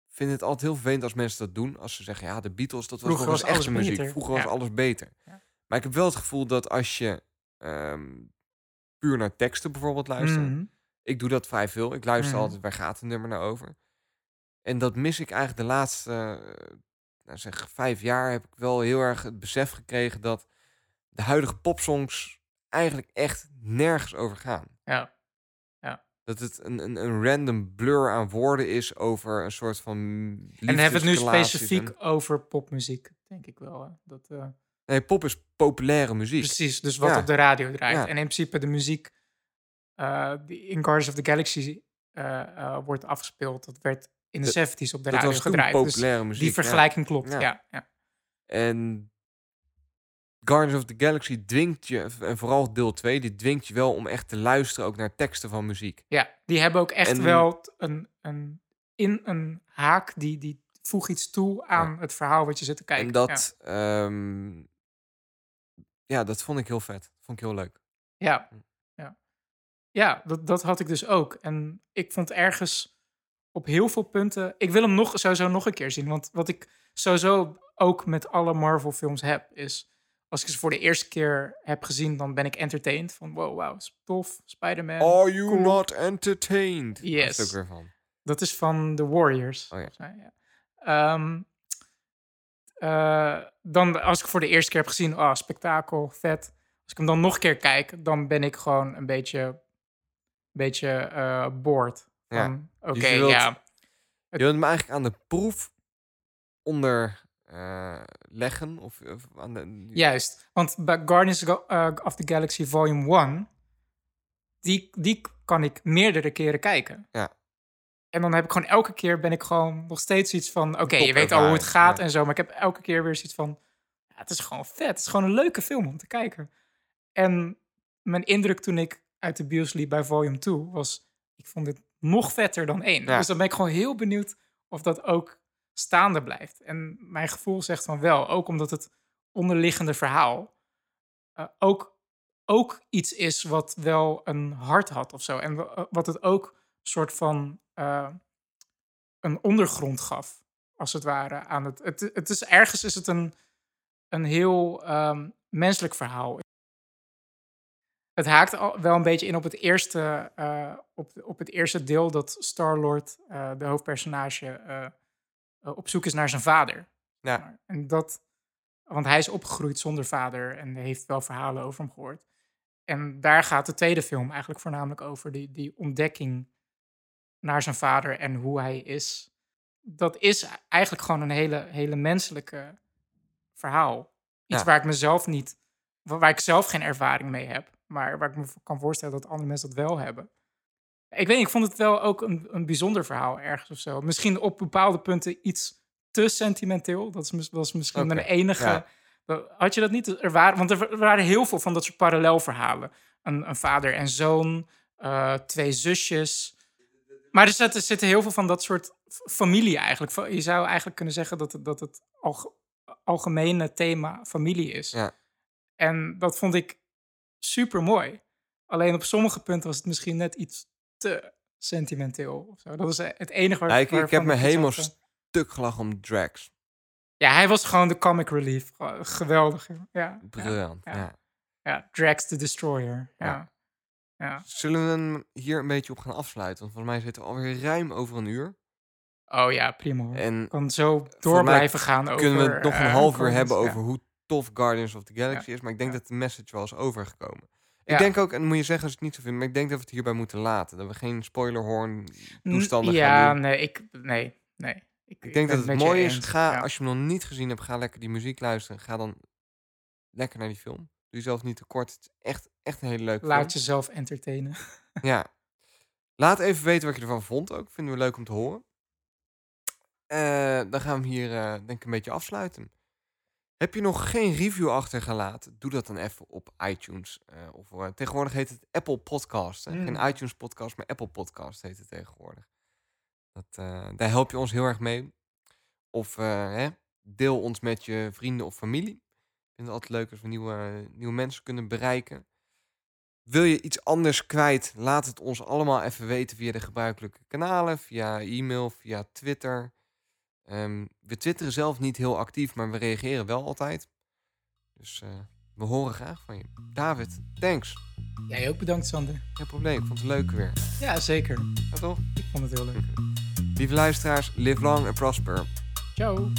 vind het altijd heel vervelend als mensen dat doen. Als ze zeggen, ja, de Beatles, dat was Vroeger nog eens was echte alles muziek. beter. Vroeger was alles beter. Ja. Maar ik heb wel het gevoel dat als je ehm, puur naar teksten bijvoorbeeld luistert... Mhm. Ik doe dat vrij veel. Ik luister Mhm. altijd, waar gaat het nummer nou over? En dat mis ik eigenlijk de laatste, nou zeg, vijf jaar heb ik wel heel erg het besef gekregen dat de huidige popsongs eigenlijk echt nergens over gaan. Ja. Dat het een, een, een random blur aan woorden is over een soort van En hebben we het nu specifiek en- over popmuziek, denk ik wel. hè. Dat, eh, Nee, pop is populaire muziek. precies, dus wat Ja. op de radio draait. Ja. En in principe de muziek eh, die in Guardians of the Galaxy eh, wordt afgespeeld, dat werd in de Dat- 70s op de dat radio gedraaid. Dus populaire muziek. die ja. vergelijking klopt, Ja. ja. ja. En Guardians of the Galaxy dwingt je, en vooral deel 2, die dwingt je wel om echt te luisteren ook naar teksten van muziek. Ja, die hebben ook echt En- wel een, een, in een haak, die, die voegt iets toe aan het verhaal wat je zit te kijken. en ja. dat, ehm, ja, dat vond ik heel vet. Vond ik heel leuk. Ja, ja. ja dat, dat had ik dus ook. En ik vond ergens op heel veel punten... Ik wil hem nog, sowieso nog een keer zien. Want wat ik sowieso ook met alle Marvel-films heb, is... Als ik ze voor de eerste keer heb gezien, dan ben ik entertained. Van wow, wow, is tof, Spider-Man. Are you cool. not entertained? Is Yes. ook weer van. Dat is van The Warriors. Oh ja. ja. Eh, dan, als ik voor de eerste keer heb gezien, oh, spektakel, vet. Als ik hem dan nog een keer kijk, dan ben ik gewoon een beetje, een beetje eh bored. Ja. Oké, Dus je wilt- ja. Je wilt hem eigenlijk aan de proef onder eh, leggen? Of, of aan de, Juist. Want bij Guardians eh, of the Galaxy Volume 1, die, die kan ik meerdere keren kijken. Ja. En dan heb ik gewoon elke keer ben ik gewoon nog steeds iets van... Oké, je weet al hoe het gaat ja. en zo. Maar ik heb elke keer weer zoiets van... Ja, het is gewoon vet. Het is gewoon een leuke film om te kijken. En mijn indruk toen ik uit de bios liep bij Volume 2 was... Ik vond dit nog vetter dan één. Ja. Dus dan ben ik gewoon heel benieuwd of dat ook staande blijft. En mijn gevoel zegt van wel. Ook omdat het onderliggende verhaal eh, ook, ook iets is wat wel een hart had of zo. En wa- wat het ook een soort van eh, een ondergrond gaf, als het ware. Aan het, het, het is, ergens is het een, een heel ehm, menselijk verhaal. Het haakt al wel een beetje in op het eerste, eh, op, op het eerste deel dat Star-Lord, eh, de hoofdpersonage, eh, op zoek is naar zijn vader. Ja. En dat, want hij is opgegroeid zonder vader en heeft wel verhalen over hem gehoord. En daar gaat de tweede film eigenlijk voornamelijk over, die, die ontdekking naar zijn vader en hoe hij is. Dat is eigenlijk gewoon een hele, hele menselijke verhaal. Iets Ja. waar ik mezelf niet, wa- waar ik zelf geen ervaring mee heb, maar waar ik me kan voorstellen dat andere mensen dat wel hebben. Ik weet niet, ik vond het wel ook een, een bijzonder verhaal ergens of zo. Misschien op bepaalde punten iets te sentimenteel. Dat is, was misschien mijn enige. ja. Had je dat niet? Er waren, want er wa- waren heel veel van dat soort parallelverhalen. Een, een vader en zoon, eh, twee zusjes. Maar er zitten, zitten heel veel van dat soort familie eigenlijk. Je zou eigenlijk kunnen zeggen dat het, dat het alge- algemene thema familie is. Ja. En dat vond ik super mooi. Alleen op sommige punten was het misschien net iets te sentimenteel. Of zo. Dat is het enige waar Ja, ik, ik heb me helemaal eh, stuk gelachen om Drax. Ja, hij was gewoon de comic relief. Geweldig. Ja, ja, Briljant. ja. Ja. ja. Drax the Destroyer. Ja. Ja. Zullen we hem hier een beetje op gaan afsluiten? Want volgens mij zitten we alweer ruim over een uur. Oh ja, prima. En kan zo door blijven gaan over... kunnen we het nog een eh, half uur hebben over hoe tof Guardians of the Galaxy is. Maar ik denk Ja. dat de message wel is overgekomen. Ja. Ik denk ook, en moet je zeggen als ik het niet zo vind, maar ik denk dat we het hierbij moeten laten. Dat we geen spoilerhorn N- toestanden Ja, gaan doen. nee, ik... Nee, nee. Ik denk dat het mooi is. eens, Ga, ja. als je hem nog niet gezien hebt, ga lekker die muziek luisteren. Ga dan lekker naar die film. Doe jezelf niet tekort. Het is echt, echt een hele leuke Laat film. jezelf entertainen. [laughs] Ja. Laat even weten wat je ervan vond ook. Vinden we leuk om te horen. Eh, dan gaan we hem hier eh, denk ik een beetje afsluiten. Heb je nog geen review achtergelaten? Doe dat dan even op iTunes. eh, of, eh, tegenwoordig heet het Apple Podcast. Hè? Mm. Geen iTunes Podcast, maar Apple Podcast heet het tegenwoordig. Dat, eh, daar help je ons heel erg mee. Of hè, deel ons met je vrienden of familie. Ik vind het altijd leuk als we nieuwe, nieuwe mensen kunnen bereiken. Wil je iets anders kwijt? Laat het ons allemaal even weten via de gebruikelijke kanalen. Via e-mail, via Twitter. Ehm, we twitteren zelf niet heel actief, maar we reageren wel altijd. Dus eh, we horen graag van je. David, thanks. Jij ook bedankt, Sander. Geen probleem, ik vond het leuk weer. Ja, zeker. Ja, toch? Ik vond het heel leuk. Lieve luisteraars, live long and prosper. Ciao.